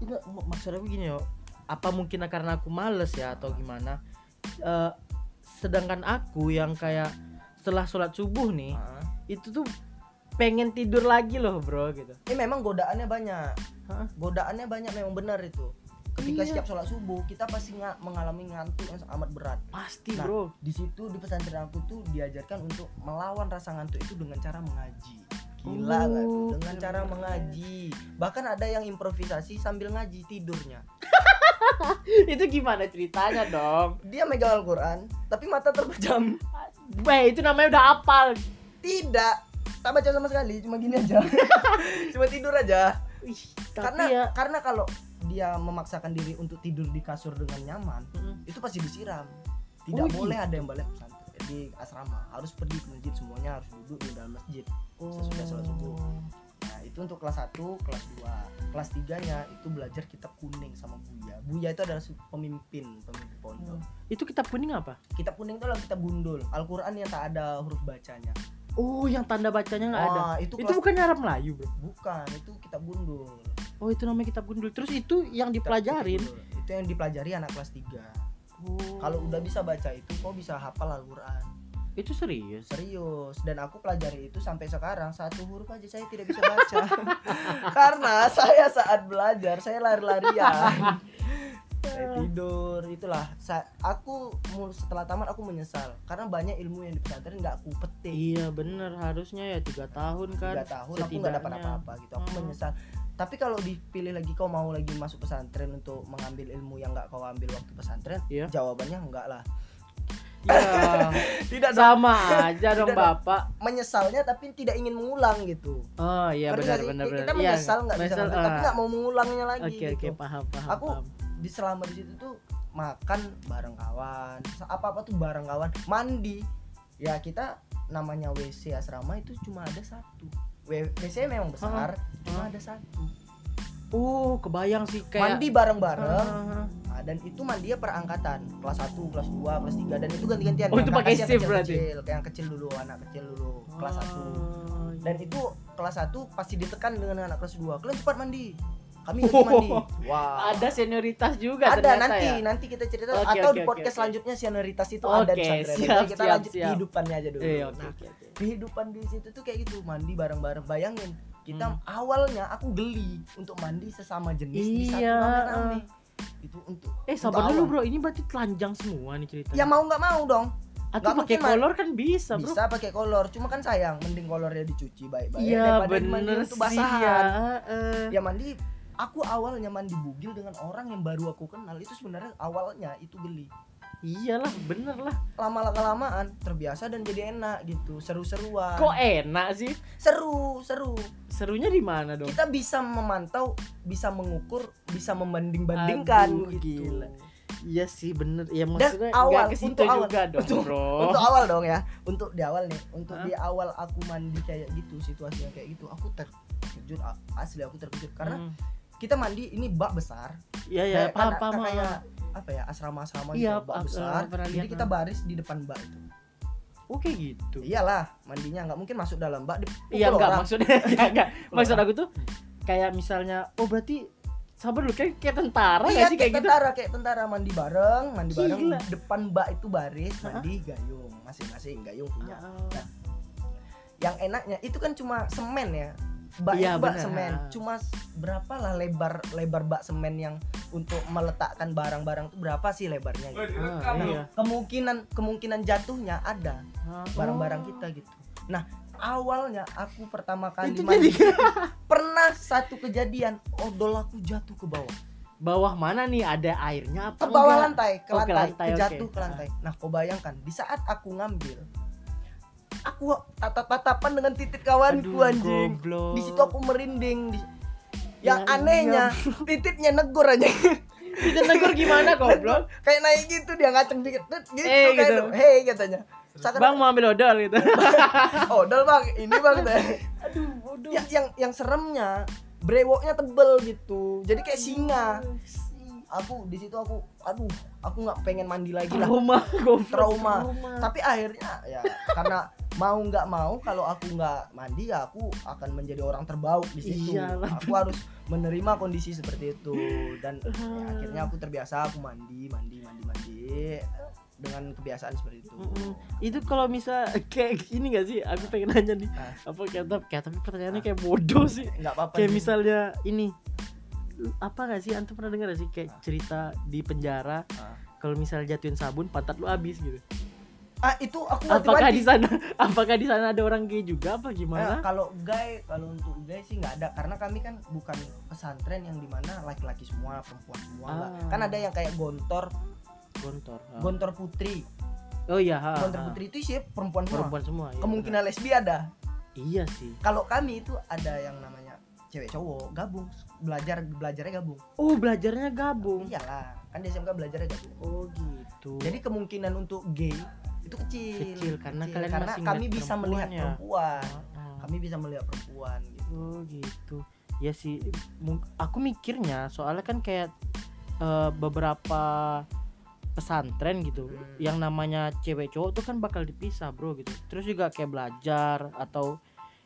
Ini mak- maksud aku gini yo. Apa mungkin karena aku males ya atau gimana? Eh, sedangkan aku yang kayak setelah sholat subuh nih Heeh. itu tuh pengen tidur lagi loh bro gitu. Ini memang godaannya banyak. Hah? godaannya banyak memang benar itu. Ketika Iya. setiap sholat subuh kita pasti nga- mengalami ngantuk yang amat berat. Pasti Nah, bro. di situ di pesantren aku tuh diajarkan untuk melawan rasa ngantuk itu dengan cara mengaji. Gila nggak tuh? Oh, dengan cara keren. mengaji. Bahkan ada yang improvisasi sambil ngaji tidurnya. Itu gimana ceritanya dong? Dia megang Al-Quran tapi mata terpejam. Weh, itu namanya udah apal tidak tak baca sama sekali cuma gini aja. Cuma tidur aja. Wih, karena ya. karena kalau dia memaksakan diri untuk tidur di kasur dengan nyaman Mm. itu pasti disiram. Tidak Oh, boleh ada yang balik pesantren di asrama. Harus pergi ke masjid semuanya harus duduk di dalam masjid sesudah sholat subuh. nah itu untuk kelas 1 kelas 2 kelas 3 nya itu belajar kitab kuning sama Buya. Buya itu adalah pemimpin pemimpin pondok. Itu kitab kuning apa? Kitab kuning itu adalah kitab gundul. Al-Quran yang tak ada huruf bacanya oh yang tanda bacanya nggak ada? Wah, itu, itu kelas- bukannya Arab Melayu bro? Bukan itu kitab gundul. Oh itu namanya kitab gundul. Terus itu yang dipelajarin itu yang dipelajari anak kelas 3 oh. kalau udah bisa baca itu kau bisa hafal Al-Quran? Itu serius? Serius. Dan aku pelajari itu sampai sekarang. Satu huruf aja saya tidak bisa baca. Karena saya saat belajar saya lari-larian saya tidur itulah. Sa- aku setelah tamat aku menyesal. Karena banyak ilmu yang di pesantren nggak aku petik. Iya bener. Harusnya ya tiga tahun kan tiga tahun aku nggak dapat apa-apa gitu. Aku Hmm. menyesal. Tapi kalau dipilih lagi kau mau lagi masuk pesantren untuk mengambil ilmu yang nggak kau ambil waktu pesantren? Iya. jawabannya enggak lah. Ya tidak sama aja dong Tidak dong. bapak. Menyesalnya tapi tidak ingin mengulang gitu. Oh iya benar nggak sih? benar benar kita menyesal nggak bisa menyesal, ngambil, tapi ah. nggak mau mengulangnya lagi oke oke gitu. paham paham Aku paham. Di selama di situ tuh makan bareng kawan apa apa tuh bareng kawan mandi. Ya kita namanya WC asrama itu cuma ada satu. WC memang besar cuma Hah? ada satu. Oh kebayang sih kayak mandi bareng-bareng. Ah. Nah, dan itu mandinya per angkatan kelas 1, kelas 2, kelas 3 dan itu ganti-gantian. Oh, Yang itu pakai shift berarti? kecil-kecil, yang kecil dulu anak kecil dulu kelas 1 Oh, dan iya. itu kelas 1 pasti ditekan dengan anak kelas 2 kalian cepat mandi kami lagi mandi wah ada senioritas juga ada ternyata nanti ya? nanti kita cerita Oke, atau oke, di podcast oke. selanjutnya senioritas itu Oke, ada di pesantren siap, Jadi kita siap, lanjut siap. kehidupannya aja dulu Eh, oke, nah oke, oke. kehidupan di situ tuh kayak gitu mandi bareng-bareng bayangin kita Hmm. awalnya aku geli untuk mandi sesama jenis di satu Iya, rame-rame itu untuk Eh untuk sabar dulu awal. bro, ini berarti telanjang semua nih ceritanya. ya mau nggak mau dong Atau pakai kolor kan bisa bro. bisa pakai kolor cuma kan sayang mending kolornya dicuci baik-baik Iya daripada mandi bener untuk sih basahan ya. eh. ya mandi aku awalnya mandi bugil dengan orang yang baru aku kenal itu sebenarnya awalnya itu geli Iyalah bener lah. lama kelamaan terbiasa dan jadi enak gitu seru-seruan Kok enak sih? seru seru Serunya di mana dong? kita bisa memantau bisa mengukur bisa membanding-bandingkan Aduh, gitu gila. Iya sih bener. Ya maksudnya awal, ke situ untuk awal. juga dong Untuk- bro. untuk awal dong ya untuk di awal nih untuk Hah? di awal aku mandi kayak gitu situasinya kayak gitu aku terkejut asli aku terkejut karena Hmm. Kita mandi ini bak besar Iya ya kayak- paham kan- paham. kayak paham. apa ya asrama-asrama Iya, gitu bak besar pernah jadi kita baris di depan bak itu Oke gitu. iyalah mandinya nggak mungkin masuk dalam bak Iya orang. maksudnya ya, enggak. Maksud aku tuh kayak misalnya oh berarti sabar dulu kayak kayak tentara iya nggak sih kayak, kayak gitu? tentara kayak tentara mandi bareng mandi bareng Gila. depan bak itu baris Hah? mandi gayung masing-masing gayung punya Ah, yang enaknya itu kan cuma semen ya bak Iya, itu bak semen cuma berapa lah lebar lebar bak semen yang untuk meletakkan barang-barang itu berapa sih lebarnya gitu. ah, iya. kemungkinan kemungkinan jatuhnya ada barang-barang oh. kita gitu nah awalnya aku pertama kali Itu mandi jadi pernah satu kejadian odol aku jatuh ke bawah bawah mana nih ada airnya apa ke bawah enggak? lantai ke Oh, ke lantai, lantai, ke oke. jatuh ke lantai nah kau bayangkan di saat aku ngambil aku tatap-tatapan dengan titik kawanku Aduh, anjing goblok. di situ aku merinding di... yang Ya, anehnya titiknya negor aja Itu negur gimana goblok? kayak naik gitu dia ngaceng dikit gitu Eh, kayak gitu. itu. hei katanya Seakan- Bang mau ambil odol gitu. odol bang ini bang teh. Aduh, bodoh. yang yang yang seremnya brewoknya tebel gitu jadi kayak singa aku di situ aku aduh aku nggak pengen mandi lagi lah. Trauma goblok, Trauma. tapi akhirnya ya karena mau nggak mau kalau aku nggak mandi ya aku akan menjadi orang terbauk di situ. Iyalah, aku harus menerima kondisi seperti itu. Dan ya, akhirnya aku terbiasa aku mandi mandi mandi mandi dengan kebiasaan seperti itu. Mm-mm. itu kalau misal kayak gini gak sih? Aku pengen nanya nih. Ah. apa kayak tapi kayak tapi pertanyaannya kayak bodoh sih. Nggak apa-apa kayak sih. misalnya ini apa gak sih antum pernah dengar gak sih kayak Ah. cerita di penjara Ah. kalau misalnya jatuhin sabun pantat lu habis gitu ah itu aku apakah mati-mati. di sana apakah di sana ada orang gay juga apa gimana kalau gay kalau untuk gay sih nggak ada karena kami kan bukan pesantren yang di mana laki-laki semua perempuan semua. Ah. kan ada yang kayak gontor gontor ah. gontor putri oh iya ha, gontor ha. putri itu sih perempuan semua perempuan semua iya, kemungkinan lesbi ada iya sih kalau kami itu ada yang namanya cewek cowok gabung. Belajar belajarnya gabung. Oh belajarnya gabung? Iyalah kan di SMK belajarnya gabung. Oh gitu. Jadi kemungkinan untuk gay itu kecil. Kecil, karena kalian karena masih kami bisa melihat perempuan ya. perempuan. Ah, kami bisa melihat perempuan gitu. Oh gitu. Ya sih, aku mikirnya soalnya kan kayak eh, beberapa pesantren gitu, Hmm. yang namanya cewek cowok tuh kan bakal dipisah bro gitu. Terus juga kayak belajar atau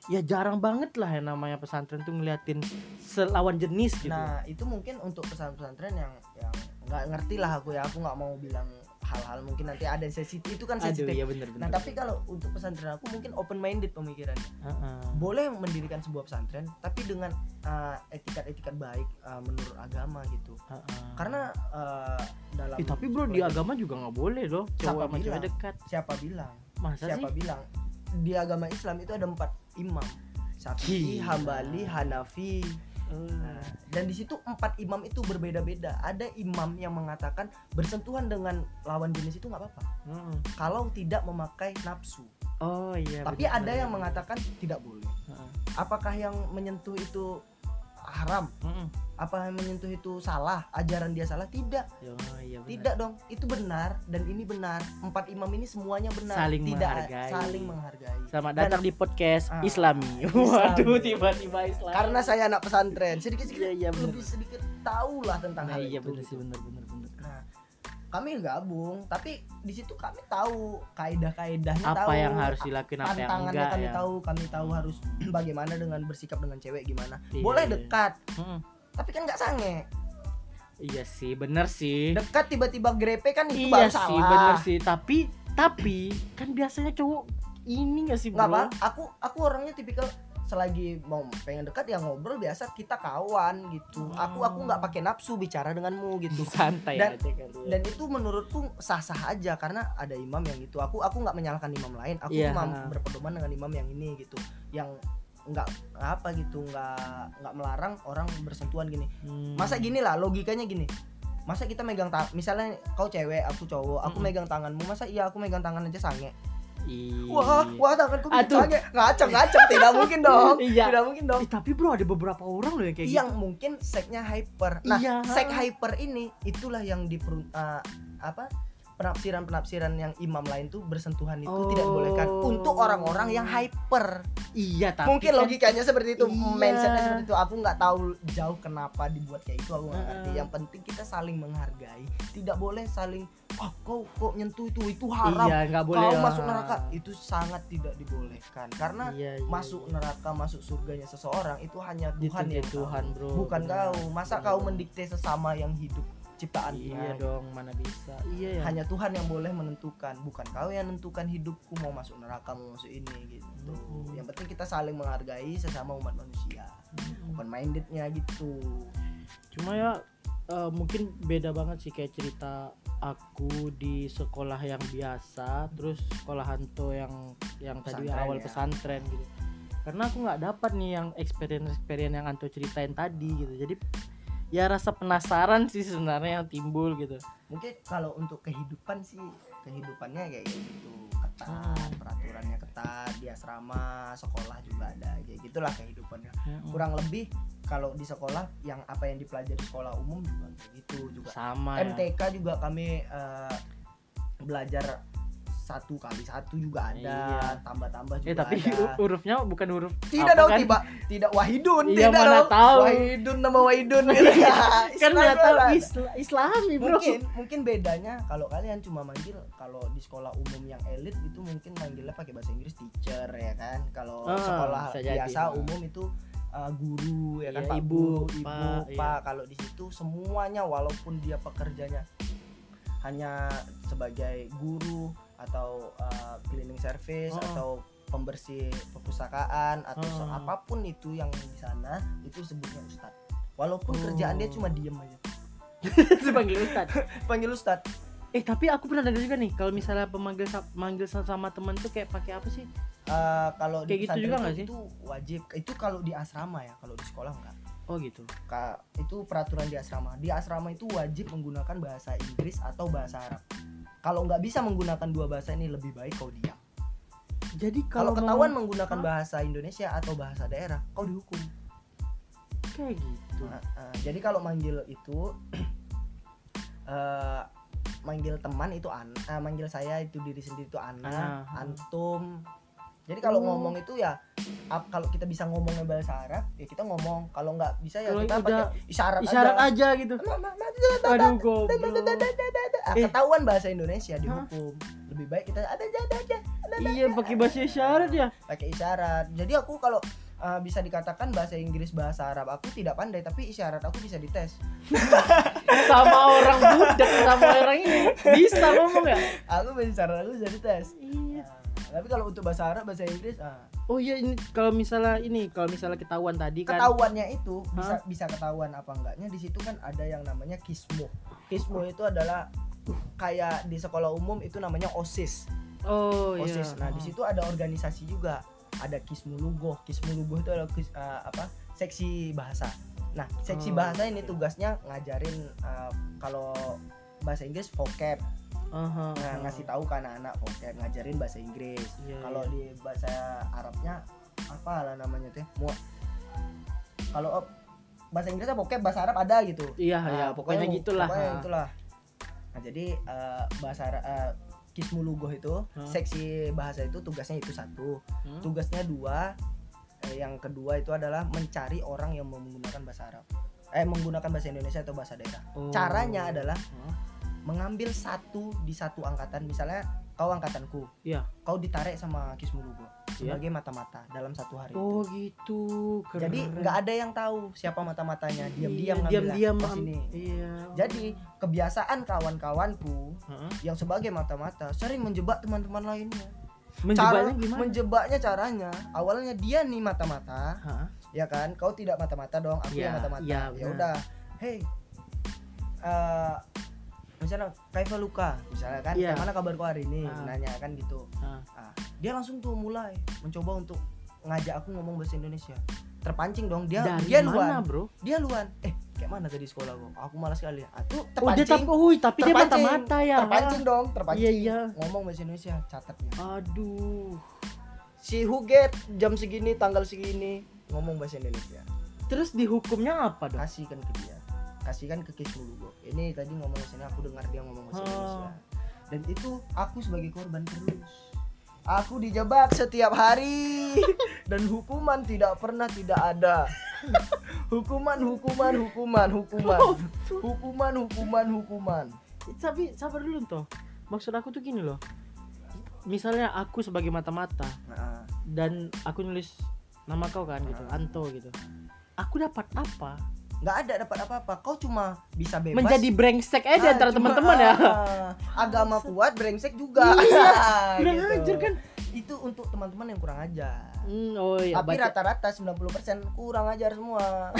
ya jarang banget lah yang namanya pesantren tuh ngeliatin selawan jenis gitu. Nah itu mungkin untuk pesan-pesantren yang yang nggak ngerti lah aku ya aku nggak mau bilang hal-hal mungkin nanti ada sensitif itu kan Aduh sensitif. ya bener bener. Nah tapi kalau untuk pesantren aku mungkin open minded pemikirannya. Heeh. Boleh mendirikan sebuah pesantren tapi dengan uh, etikat-etikat baik uh, menurut agama gitu. Heeh. Karena uh, dalam Eh, tapi bro di agama juga nggak boleh loh Siapa cowok sama cewek dekat. siapa bilang? Masa siapa sih? bilang? Di agama Islam itu ada empat imam. Syafi'i. Hambali, Hanafi, Eh, Nah, dan di situ empat imam itu berbeda-beda. Ada imam yang mengatakan bersentuhan dengan lawan jenis itu nggak apa-apa heeh. kalau tidak memakai nafsu. Oh iya. Tapi bener, ada yang mengatakan tidak boleh. Heeh. Apakah yang menyentuh itu haram? Heeh. Apa yang menyentuh itu salah? Ajaran dia salah? Tidak, Oh iya tidak dong. Itu benar dan ini benar. Empat imam ini semuanya benar. Saling tidak menghargai. saling menghargai. Selamat Dan- datang di podcast Ah, Islami. Islami. Waduh, tiba-tiba Islam. Karena saya anak pesantren, sedikit-sedikit Iya, iya, bener. lebih sedikit tahu lah tentang nah, hal iya itu. bener gitu. sih. Nah, kami gabung, tapi di situ kami tahu kaidah-kaidahnya Apa tahu, yang harus dilakuin apa yang tantangannya enggak kami ya. tahu, kami tahu harus bagaimana dengan bersikap dengan cewek gimana. Iya, Boleh iya. dekat, Mm-mm. tapi kan nggak sange. Iya sih, bener sih. Dekat tiba-tiba grepe kan itu iya baru sih, salah. bener sih. Tapi tapi kan biasanya cowok ini gak sih bro? apa, aku aku orangnya tipikal selagi mau pengen dekat ya ngobrol biasa kita kawan gitu. Aku aku nggak pakai nafsu bicara denganmu gitu. Santai Dan- aja ya. dan itu menurutku sah-sah aja karena ada imam yang itu aku aku nggak menyalahkan imam lain aku Iya. cuma berpedoman dengan imam yang ini gitu yang nggak apa gitu nggak nggak melarang orang bersentuhan gini Hmm. masa gini lah logikanya gini masa kita megang tangan misalnya kau cewek aku cowok aku Mm-mm. megang tanganmu masa iya aku megang tangan aja sange Ih. wah wah tanganku Aduh. sange ngacak ngacak tidak mungkin dong Iya. tidak mungkin dong Ih, tapi bro ada beberapa orang loh yang kayak yang gitu. mungkin seknya hyper. Nah, Iya. sek hyper ini itulah yang di apa penafsiran-penafsiran yang imam lain tuh bersentuhan itu Oh. tidak dibolehkan untuk orang-orang yang hyper. Iya, tapi mungkin kan- logikanya seperti itu, Iya. mindsetnya seperti itu. Aku nggak tahu jauh kenapa dibuat kayak itu, aku nggak Heeh. ngerti. Yang penting kita saling menghargai. Tidak boleh saling, oh kau kok nyentuh itu itu haram. Iya, nggak boleh. Kau lah. masuk neraka itu sangat tidak dibolehkan karena Iya, iya, masuk iya. neraka masuk surganya seseorang itu hanya Tuhan yang Tuhan, tahu. bro. bukan Benar. kau masa Benar, kau mendikte sesama yang hidup ciptaan Iya Tuhan dong, mana bisa. Iya ya. hanya Tuhan yang boleh menentukan bukan kau yang menentukan hidupku mau masuk neraka mau masuk ini gitu Hmm. yang penting kita saling menghargai sesama umat manusia open mindednya gitu Cuma ya eh, mungkin beda banget sih kayak cerita aku di sekolah yang biasa, terus sekolah hantu yang yang tadi Pesantren awal ya. pesantren gitu. Karena aku nggak dapat nih yang experience experience yang Anto ceritain tadi gitu. Jadi ya rasa penasaran sih sebenarnya yang timbul gitu. mungkin kalau untuk kehidupan sih kehidupannya kayak gitu ketat Hmm. peraturannya ketat di asrama sekolah juga ada kayak gitulah kehidupannya Mm-mm. kurang lebih kalau di sekolah yang apa yang dipelajari sekolah umum juga kayak gitu juga sama ya. MTK juga kami eh, belajar satu kali satu juga ada Iya. tambah-tambah juga Eh tapi ada hu- hurufnya bukan huruf tidak dong kan? tiba tidak Wahidun Iya, tidak mana dong tahu. Wahidun nama Wahidun gitu ya kan Islam nggak tahu lah. Isla- Islami bro mungkin mungkin bedanya kalau kalian cuma manggil kalau di sekolah umum yang elit itu mungkin manggilnya pakai bahasa Inggris teacher ya kan kalau Ah, sekolah bisa jadi. biasa umum itu uh, guru ya kan Iya, pak ibu, guru, ibu pak, pak, iya. kalau di situ semuanya walaupun dia pekerjanya hanya sebagai guru atau uh, cleaning service Oh. atau pembersih perpustakaan atau Oh. apa pun itu yang di sana itu sebutnya ustadz walaupun kerjaan dia Oh. cuma diem aja dipanggil Ustad panggil ustadz eh tapi aku pernah dengar juga nih kalau misalnya pemanggil manggil sa- sama temen tuh kayak pakai apa sih Eh, kalau Kayak di gitu juga nggak sih? Itu wajib. Itu kalau di asrama ya, kalau di sekolah enggak. Oh gitu Ka- itu peraturan di asrama. Di asrama itu wajib menggunakan bahasa Inggris atau bahasa Arab. Kalau nggak bisa menggunakan dua bahasa ini lebih baik kau diam. jadi Kalau kalau ketahuan mau menggunakan bahasa Indonesia atau bahasa daerah, kau dihukum. kayak gitu Nah, eh, jadi kalau manggil itu eh manggil teman itu an, eh, manggil saya itu diri sendiri itu ana, Ah. antum. Jadi kalau Oh. ngomong itu ya ap- kalau kita bisa ngomongnya bahasa Arab ya kita ngomong. Kalau nggak bisa ya Kalau kita pakai isyarat, isyarat aja. aja gitu aduh goblok ketahuan bahasa Indonesia dihukum. Lebih baik kita ada aja ada aja iya pakai bahasa isyarat ya pakai isyarat. Jadi aku kalau uh, bisa dikatakan bahasa Inggris bahasa Arab aku tidak pandai tapi isyarat aku bisa dites. sama orang budak sama orang ini bisa ngomong ya Aku bisa isyarat aku bisa dites. iya Nah, tapi kalau untuk bahasa Arab bahasa Inggris ah, oh iya ini kalau misalnya ini kalau misalnya ketahuan tadi kan ketahuannya itu bisa bisa ketahuan apa enggaknya di situ kan ada yang namanya kismu. Kismu itu adalah kayak di sekolah umum itu namanya OSIS. oh iya OSIS. Nah, di situ ada organisasi juga. Ada Kismu Lugoh. Kismu Lugoh itu adalah kis- eh, apa? seksi bahasa. Nah, seksi Oh, bahasa ini tugasnya ngajarin eh, kalau bahasa Inggris vocab. Aha, Nah, ngasih tahu ke anak-anak vocab, ngajarin bahasa Inggris. Iya, kalau iya. di bahasa Arabnya apa lah namanya tuh? Mu kalau bahasa Inggrisnya vocab, bahasa Arab ada gitu. iya Nah, ya pokoknya gitulah Pokoknya ha. itulah. Nah, jadi eh, bahasa Ara- eh, Kismu Lugoh itu Hah? seksi bahasa itu tugasnya itu satu. Hmm? Tugasnya dua. Eh, yang kedua itu adalah mencari orang yang menggunakan bahasa Arab. Eh menggunakan bahasa Indonesia atau bahasa daerah. Oh. Caranya adalah Hah? Mengambil satu di satu angkatan. Misalnya kau angkatanku. Iya. Kau ditarik sama Kismu Lugoh sebagai mata-mata dalam satu hari. itu. oh gitu keren. Jadi nggak ada yang tahu siapa mata-matanya. Diam-diam Iya, diam-diam am- sini. iya Jadi kebiasaan kawan-kawanku Heeh. yang sebagai mata-mata sering menjebak teman-teman lainnya. menjebaknya Cara- gimana Menjebaknya caranya, awalnya dia nih mata-mata, Hah? ya kan? Kau tidak mata-mata dong, aku yang Iya, mata-mata. iya, ya benar. udah, hey, eh misalnya Kaifa Luka, misalnya kan, Iya. kayak mana kabar kau hari ini? Ah. Nanya kan gitu. Ah. Ah, dia langsung tuh mulai mencoba untuk ngajak aku ngomong bahasa Indonesia. Terpancing dong, dia dari dia mana luan, bro dia luan. Eh, kayak mana tadi sekolah kok? Aku malas sekali. Ah, tuh oh dia terpancing. tapi oh tapi dia Terpancing. mata-mata ya terpancing dong terpancing Iya, iya. ngomong bahasa Indonesia catatnya aduh si Huget jam segini tanggal segini ngomong bahasa Indonesia terus dihukumnya apa dong kasihkan ke dia kasihkan ke Kis Mulugo ini tadi ngomong Indonesia aku dengar dia ngomong bahasa Oh. Indonesia. Dan itu aku sebagai korban terus. Aku dijebak setiap hari. Dan hukuman tidak pernah tidak ada. Hukuman hukuman hukuman hukuman. Hukuman hukuman hukuman. Tapi sabar dulu toh maksud aku tuh gini loh. Misalnya aku sebagai mata-mata nah, dan aku nulis nama kau kan gitu. Anto gitu. Aku dapat apa nggak ada dapat apa-apa. Kau cuma bisa bebas. Menjadi brengsek aja di Ah, antara teman-teman ya. ah, agama kuat brengsek juga. Iya, kurang Gitu. ajar kan? Itu untuk teman-teman yang kurang ajar. Hmm, oh iya tapi rata-rata 90% kurang ajar semua.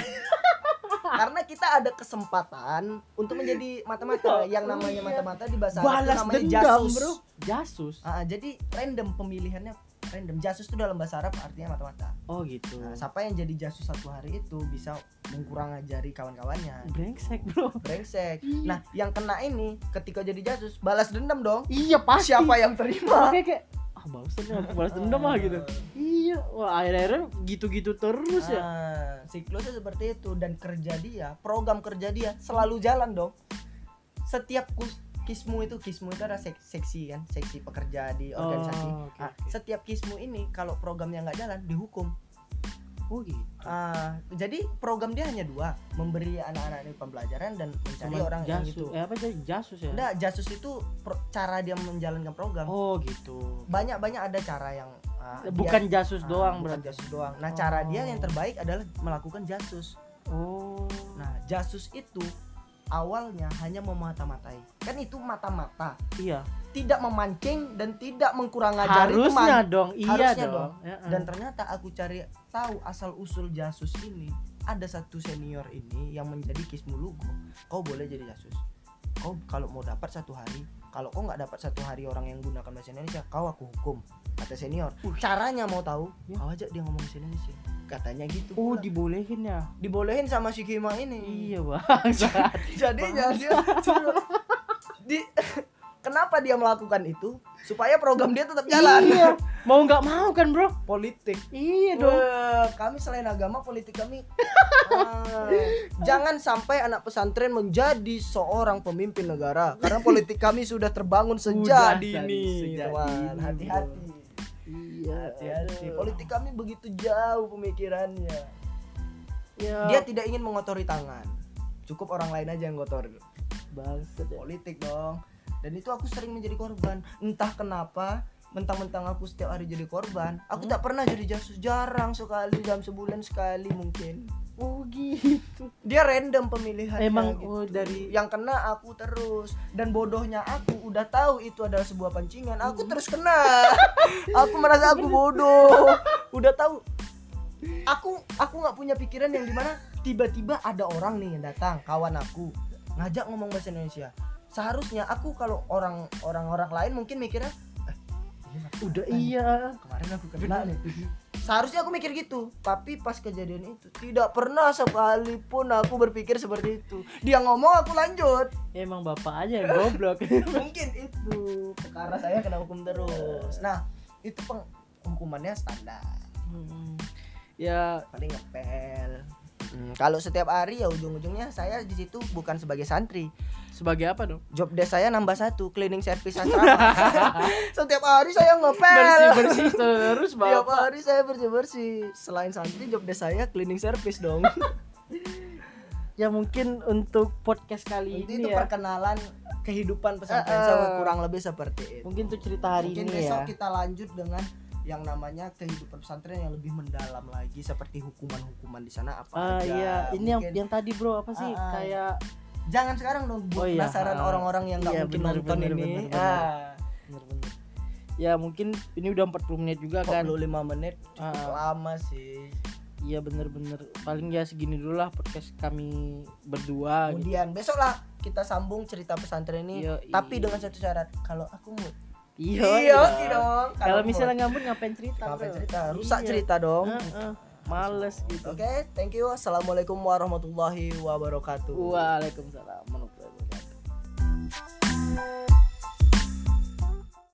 Karena kita ada kesempatan untuk menjadi mata-mata. Oh, yang namanya iya. mata-mata di bahasa Arab balas namanya dendam jasus. bro. Jasus? Ah, jadi random pemilihannya random. Jasus itu dalam bahasa Arab artinya mata-mata. Oh gitu. Nah, siapa yang jadi jasus satu hari itu bisa mengkurang ajari kawan-kawannya. Brengsek bro. Brengsek. Nah yang kena ini ketika jadi jasus balas dendam dong. Iya pasti. Siapa yang terima? Makanya kayak ah balas dendam aku balas dendam ah gitu. Iya. Wah akhir-akhirnya gitu-gitu terus ya. Ah, siklusnya seperti itu. Dan kerja dia program kerja dia selalu jalan dong. Setiap kus kismu itu kismu itu ada sek- seksi kan seksi pekerja di organisasi Oh, oke, Nah, oke. setiap kismu ini kalau programnya nggak jalan dihukum Oh gitu. Ah, jadi program dia hanya dua memberi anak-anak ini pembelajaran dan mencari orang yang jasus. itu Eh apa jadi jasus ya? Enggak, jasus itu pro- cara dia menjalankan program Oh gitu. banyak banyak ada cara yang dia- Bukan jasus ah, doang bukan berarti. jasus doang nah cara dia Oh. yang terbaik adalah melakukan jasus Oh. nah jasus itu awalnya hanya memata-matai kan itu mata-mata Iya. tidak memancing dan tidak mengkurang ajar itu Harusnya man- dong. Iya Harusnya dong. Ya, dan ternyata aku cari tahu asal usul jasus ini ada satu senior ini yang menjadi kismu lugo kau boleh jadi jasus kau kalau mau dapat satu hari kalau kau nggak dapat satu hari orang yang gunakan bahasa Indonesia kau aku hukum kata senior caranya mau tahu Ya. kau ajak dia ngomong bahasa Indonesia katanya gitu Oh pula. dibolehin ya. dibolehin sama si Kima ini Iya bang. jadinya dia di kenapa dia melakukan itu? Supaya program dia tetap jalan. Iya. Mau nggak mau kan bro? politik. Iya dong. Wah, kami selain agama politik kami. Ah, jangan sampai anak pesantren menjadi seorang pemimpin negara. Karena politik kami sudah terbangun sejak dini. teman hati-hati. Iya. hati-hati. Politik kami begitu jauh pemikirannya. Ya. dia tidak ingin mengotori tangan. Cukup orang lain aja yang kotor Bangsat ya. politik dong dan itu aku sering menjadi korban. Entah kenapa mentang-mentang aku setiap hari jadi korban aku Hmm? tak pernah jadi jasus. Jarang sekali dalam sebulan sekali mungkin. Oh gitu. dia random pemilihan Emang oh dari yang kena aku terus. Dan bodohnya aku udah tahu itu adalah sebuah pancingan. Aku Hmm. terus kena. Aku merasa aku bodoh. Udah tahu. Aku aku nggak punya pikiran yang di mana tiba-tiba ada orang nih yang datang kawan aku ngajak ngomong bahasa Indonesia seharusnya aku kalau orang orang orang lain mungkin mikirnya eh, mah udah nih. iya. kemarin aku kena nih seharusnya aku mikir gitu tapi pas kejadian itu tidak pernah sekalipun aku berpikir seperti itu dia ngomong aku lanjut Emang bapak aja yang goblok. mungkin itu perkara saya kena hukum terus nah itu peng hukumannya standar Hmm. Ya paling ngepel Hmm, kalau setiap hari ya ujung-ujungnya saya di situ bukan sebagai santri sebagai apa dong? job desk saya nambah satu cleaning service asrama setiap hari saya ngepel Bersih bersih terus bapak. hari saya bersih bersih. Selain santri, job desk saya cleaning service dong. Ya mungkin untuk podcast kali Nanti ini itu ya. perkenalan kehidupan pesantren eh. sama kurang lebih seperti itu. Mungkin tuh cerita hari Mungkin ini besok ya. kita lanjut dengan yang namanya kehidupan pesantren yang lebih mendalam lagi seperti hukuman-hukuman di sana apa Ah aja. iya, ini yang Mungkin- yang tadi bro apa sih ah. kayak jangan sekarang dong buat Oh iya, penasaran ah. orang-orang yang nggak Iya, mungkin benar, nonton benar, ini. benar, benar. Ah, bener-bener. Ya mungkin ini udah 40 menit juga kan. 45 menit cukup Ah. lama sih. Iya bener-bener paling ya segini dulu lah podcast kami berdua gitu. Kemudian besok lah kita sambung cerita pesantren ini Iya, tapi iya. dengan satu syarat kalau aku mood Iya, iya iya. dong Kalau misalnya ngambut ngapain cerita? ngapain cerita rusak Iya. cerita dong Heeh, males gitu. oke thank you assalamualaikum warahmatullahi wabarakatuh Waalaikumsalam warahmatullahi wabarakatuh.